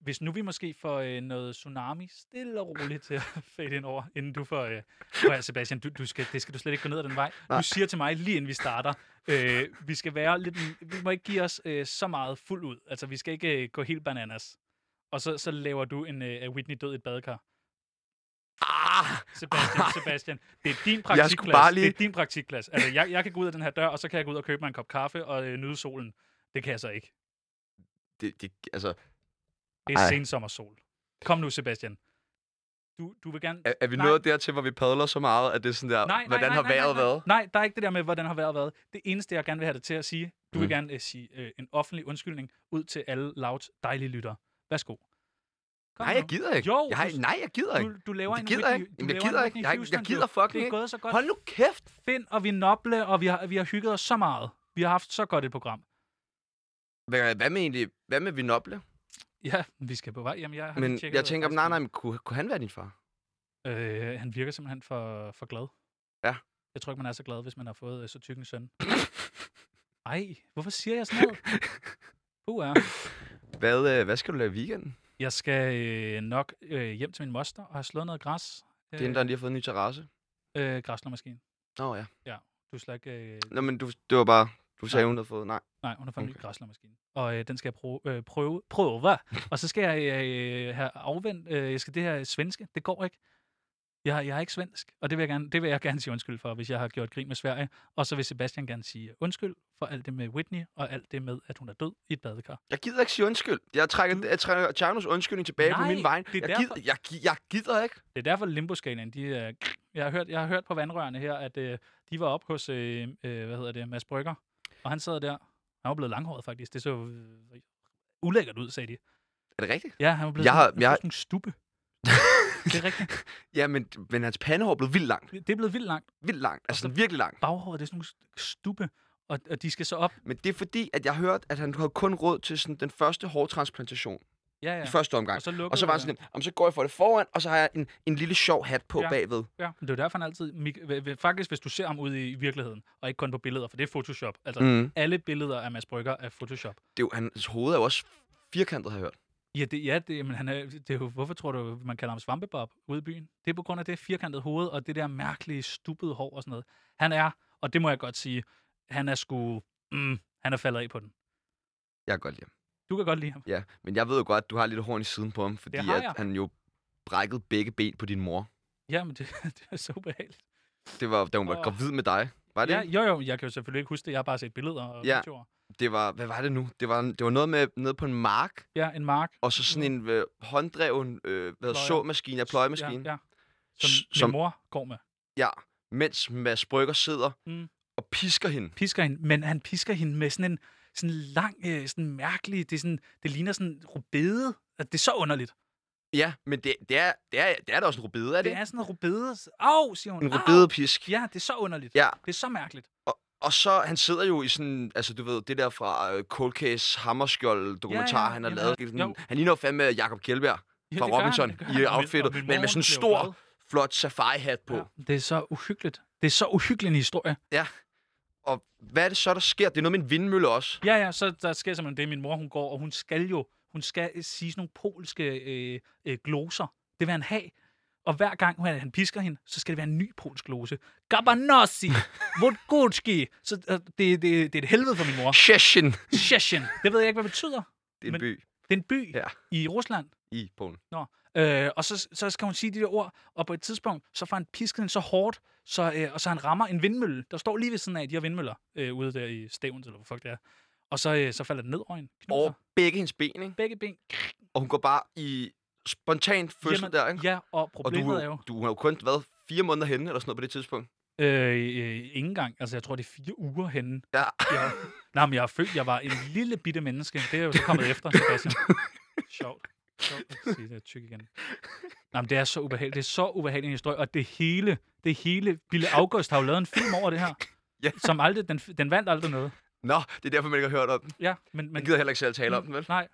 B: Hvis nu vi måske får øh, noget tsunami stille og roligt til at fade ind over, inden du får... Øh, Sebastian, du, du skal, det skal du slet ikke gå ned ad den vej.
A: Nej.
B: Du siger til mig, lige inden vi starter, øh, vi skal være lidt... Vi må ikke give os øh, så meget fuld ud. Altså, vi skal ikke øh, gå helt bananas. Og så, så laver du en øh, Whitney død i et badekar.
A: Ah!
B: Sebastian, Sebastian, det er din praktikplads.
A: lige-
B: Det er din praktikplads. Altså, jeg, jeg kan gå ud af den her dør, og så kan jeg gå ud og købe mig en kop kaffe og øh, nyde solen. Det kan jeg så ikke.
A: Det, det, altså,
B: Det er
A: Ej.
B: sensommersol. Kom nu, Sebastian. Du, du vil gerne...
A: er, er vi
B: Nej.
A: nået dertil, hvor vi padler så meget, at det er sådan der,
B: Nej, nej,
A: hvordan
B: nej,
A: har
B: nej,
A: vejret
B: nej, nej.
A: været?
B: Nej, der er ikke det der med, hvordan har vejret været. Det eneste, jeg gerne vil have dig til at sige, du vil
A: Mm.
B: gerne uh, sige uh, en offentlig undskyldning ud til alle Louds dejlige lyttere. Værsgo. Kom
A: Nej,
B: nu.
A: jeg gider ikke.
B: Jo,
A: jeg har, nej, jeg gider ikke.
B: Du, du laver
A: Det
B: en
A: gider jeg
B: Whitney,
A: ikke.
B: du
A: Jamen, jeg
B: en
A: gider ikke. Jeg- jeg gider fucking
B: Det er
A: ikke.
B: gået så godt.
A: Hold nu kæft!
B: Finn og vi noble, og vi har, vi har hygget os så meget. Vi har haft så godt et program.
A: Hvad, hvad med egentlig, hvad med Vinoble?
B: Ja, vi skal på vej. Jamen, jeg har
A: Men
B: tjekket
A: jeg tænker, nej, nej, men kunne, kunne han være din far?
B: Øh, han virker simpelthen for, for glad.
A: Ja.
B: Jeg tror ikke, man er så glad, hvis man har fået øh, så tyk en søn. Ej, hvorfor siger jeg sådan noget? Uh, ja.
A: Hvad, øh, hvad skal du lave i weekenden?
B: Jeg skal øh, nok øh, hjem til min moster og have slået noget græs.
A: Det er hende, der lige har fået en ny terrasse.
B: øh, græslermaskine.
A: Nå ja.
B: Du skal ikke... Øh,
A: Nå, men du, det var bare... Du sagde,
B: Nej.
A: hun havde fået... Nej.
B: nej, hun har fået en ny
A: Okay.
B: græslermaskine. Og øh, den skal jeg prøve, øh, prøve, prøve. Og så skal jeg øh, have afvendt... Øh, jeg skal det her svenske. Det går ikke. Jeg, har- jeg er ikke svensk, og det vil, jeg gerne, det vil jeg gerne sige undskyld for, hvis jeg har gjort grin med Sverige. Og så vil Sebastian gerne sige undskyld for alt det med Whitney, og alt det med, at hun er død i et badekar.
A: Jeg gider ikke sige undskyld. Jeg trækker,
B: Du-
A: jeg trækker Tjernos undskyldning tilbage på
B: Nej,
A: min vej. Jeg gider,
B: derfor.
A: jeg, gi- jeg gider ikke.
B: Det er derfor limboskalaen, de er... Jeg har hørt, jeg har hørt på vandrørene her, at øh, de var op hos, øh, øh, hvad hedder det, Mads Brygger, og han sad der. Han var blevet langhåret, faktisk. Det så øh, ulækkert ud, sagde de.
A: Er det rigtigt?
B: Ja, han var blevet
A: Jeg har-
B: sådan,
A: jeg har-
B: sådan en stube. det er rigtigt.
A: Ja, men, men hans pandehår blev vildt langt.
B: Det er blevet vildt langt.
A: Vildt langt. Altså
B: så-
A: sådan virkelig langt.
B: Baghåret, det er sådan nogle stube, og, og de skal så op.
A: Men det er fordi, at jeg har hørt, at han havde kun råd til sådan den første hårtransplantation.
B: Ja,
A: Ja. I første omgang.
B: Og så,
A: Og så var han sådan, om så går jeg for det foran, og så har jeg en, en lille sjov hat på
B: Ja.
A: bagved.
B: Ja, men det er jo derfor, han altid... Faktisk, hvis du ser ham ude i virkeligheden, og ikke kun på billeder, for det er Photoshop. Altså. Mm. alle billeder af Mads Brygger er Photoshop.
A: Det er jo, hans hoved er jo også firkantet, har jeg hørt.
B: Ja, det, ja det, men han er, det er jo, hvorfor tror du, man kalder ham Svampebob ude i byen? Det er på grund af det firkantede hoved, og det der mærkelige, stuppede hår og sådan noget. Han er, og det må jeg godt sige, han er sgu, mm, han er faldet af på den.
A: Jeg kan godt lide ham.
B: Du kan godt lide ham.
A: Ja, men jeg ved jo godt, at du har lidt horn i siden på ham, fordi
B: har
A: at han jo brækkede begge ben på din mor.
B: Ja, men det, det er så ubehageligt.
A: Det var, da hun var
B: Åh.
A: gravid med dig. Var det?
B: Ja, jo, jo, jeg kan jo selvfølgelig ikke huske det. Jeg har bare set billeder og
A: Ja.
B: videoer.
A: Det var, hvad var det nu? Det var, det var noget med nede på en mark,
B: Ja, en mark.
A: og så sådan en øh, hånddreven øh, hvad, såmaskine, ja, pløjemaskine.
B: Ja, ja. Som,
A: S-
B: min
A: som-
B: mor går med.
A: ja. Mens Mads Brygger sidder
B: Mm.
A: og pisker hende.
B: Pisker hende, men han pisker hende med sådan en sådan lang, øh, sådan mærkelig, det, er sådan, det ligner sådan rubede. Det er så underligt.
A: Ja, men det, det, er, det, er, det er da også en rubede, er det?
B: Det er sådan en rubede. Au, siger hun.
A: En rubedepisk.
B: Ja, det er så underligt.
A: Ja,
B: Det er så mærkeligt.
A: og så, han sidder jo i sådan, altså du ved, det der fra uh, Cold Case Hammerskjold dokumentar,
B: Ja, ja,
A: han har lavet.
B: jo.
A: Sådan, han ligner fandme Jacob Kjellberg
B: Ja,
A: fra
B: han,
A: Robinson i
B: han. Og min-
A: outfittet,
B: og
A: men
B: mor,
A: med sådan en stor, flot safari-hat på.
B: Ja, det er så uhyggeligt. Det er så uhyggelig en historie.
A: Og hvad er det så, der sker? Det er noget med en vindmølle også.
B: Ja, ja, så der sker simpelthen det, min mor hun går, og hun skal jo, hun skal sige sådan nogle polske øh, øh, gloser. Det vil han have. Og hver gang han han pisker hende, så skal det være en ny polsk glose. Gabanossi, Vodgutski. Så øh, det, det, det er et helvede for min mor.
A: Sheshin.
B: Sheshin. Det ved jeg ikke, hvad det betyder.
A: Det er en by
B: Det er en by
A: Ja.
B: i Rusland.
A: i Polen.
B: Øh, og så, så skal hun sige de der ord, og på et tidspunkt, så får han pisket så hårdt, så, øh, og så han rammer en vindmølle. Der står lige ved siden af de her vindmøller, øh, ude der i Stævns, eller hvor fuck det er. Og så, øh, så falder den ned over hende. Knuser.
A: Over begge hendes ben, ikke?
B: Begge ben.
A: Og hun går bare i spontan fødsel
B: Jamen,
A: der, ikke?
B: Ja, og
A: Og du,
B: problemet er jo,
A: du har jo kun været fire måneder henne, eller sådan noget på det tidspunkt.
B: øh, øh, ikke engang, altså jeg tror, det er fire uger henne.
A: Ja.
B: Jeg, nej, men jeg har følt, jeg var en lille bitte menneske. Det er jo så kommet efter, Sebastian. Sjovt. Sjovt at sige det tyk igen. Nej, men det er så ubehageligt. Det er så ubehagelig en historie, og det hele, det hele, Bille August har jo lavet en film over det her.
A: Ja.
B: Som aldrig, den, den vandt aldrig noget.
A: Nå, det er derfor, man ikke har hørt om den.
B: Ja, men, men
A: gider heller ikke selv tale om den, vel?
B: Nej,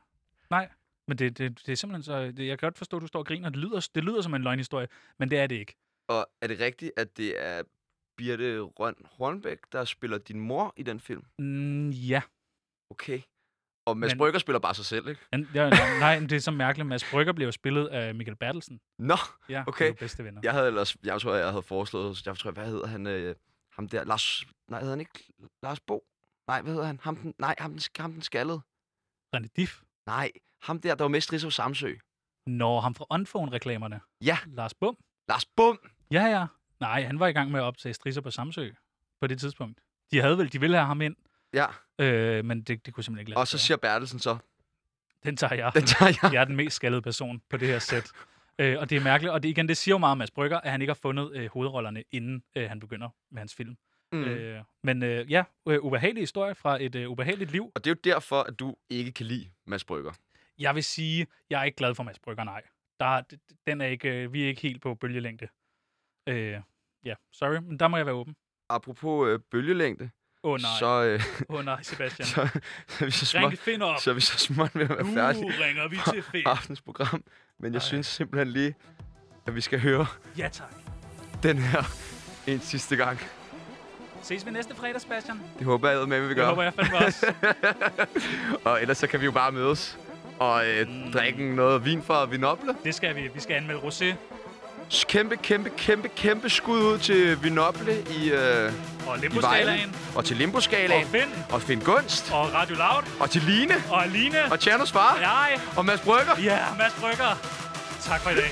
B: nej. Men det, det, det er simpelthen så... Det, jeg kan godt forstå, at du står og griner. Det lyder, det lyder som en løgnhistorie, men det er det ikke.
A: Og er det rigtigt, at det er Birte Røn Hornbæk, der spiller din mor i den film?
B: Mm, ja.
A: Okay. Og Mads
B: Men-
A: Brygger spiller bare sig selv, ikke?
B: Men, ja, nej, nej, men det er så mærkeligt. Mads Brygger bliver jo spillet af Michael Bertelsen.
A: Nå,
B: Ja,
A: Okay.
B: Bedste venner.
A: jeg havde ellers, jeg tror, jeg havde foreslået, jeg tror, hvad hedder han, øh, ham der, Lars, nej, hedder han ikke Lars Bo? Nej, hvad hedder han? Ham den, nej, ham den, ham den skaldede.
B: René Diff.
A: Nej, ham der, der var mest Rizzo Samsø.
B: Når ham fra Unphone-reklamerne.
A: Ja,
B: Lars Bum.
A: Lars Bum.
B: Ja, ja. Nej, han var i gang med at optage strisser på Samsø på det tidspunkt. De havde vel, de ville have ham ind,
A: Ja,
B: øh, men det, det kunne simpelthen ikke lade
A: og så siger Bertelsen så,
B: Den tager jeg.
A: den tager jeg.
B: Jeg er den mest skaldede person på det her sæt. Øh, og det er mærkeligt, og det, igen, det siger jo meget om Mads Brygger, at han ikke har fundet øh, hovedrollerne, inden øh, han begynder med hans film.
A: Mm.
B: Øh, men øh, ja, øh, ubehagelig historie fra et øh, ubehageligt liv.
A: Og det er jo derfor, at du ikke kan lide Mads Brygger.
B: Jeg vil sige, jeg er ikke glad for Mads Brygger, nej. Der, den er ikke, øh, vi er ikke helt på bølgelængde. Øh, ja, sorry, men der må jeg være åben.
A: Apropos øh, bølgelængde,
B: oh, nej,
A: så, øh,
B: oh, nej, Sebastian.
A: så, så, vi så, småt,
B: Ring Finn op.
A: så vi så småt ved at være
B: Nu
A: færdige
B: ringer vi til Finn.
A: aftens program. Men jeg
B: Ej.
A: synes simpelthen lige, at vi skal høre
B: Ja, tak.
A: den her en sidste gang.
B: Ses vi næste fredag, Sebastian?
A: Det håber jeg med, vi
B: Det
A: gør.
B: håber jeg fandme også.
A: og ellers så kan vi jo bare mødes og øh,
B: Mm.
A: drikke noget vin fra Vinoble.
B: Det skal vi. Vi skal anmelde rosé.
A: Kæmpe, kæmpe, kæmpe, kæmpe skud ud til Vinoble i, øh,
B: Og
A: i. Vejle. Og til
B: Og
A: Limbo-skalaen.
B: Finn.
A: Og Finn Gunst.
B: Og Radio Loud.
A: Og til Line.
B: Og Aline.
A: Og Tjernos far.
B: Jeg.
A: Og Mads Brygger.
B: Ja, Mads Brygger. Tak for i dag.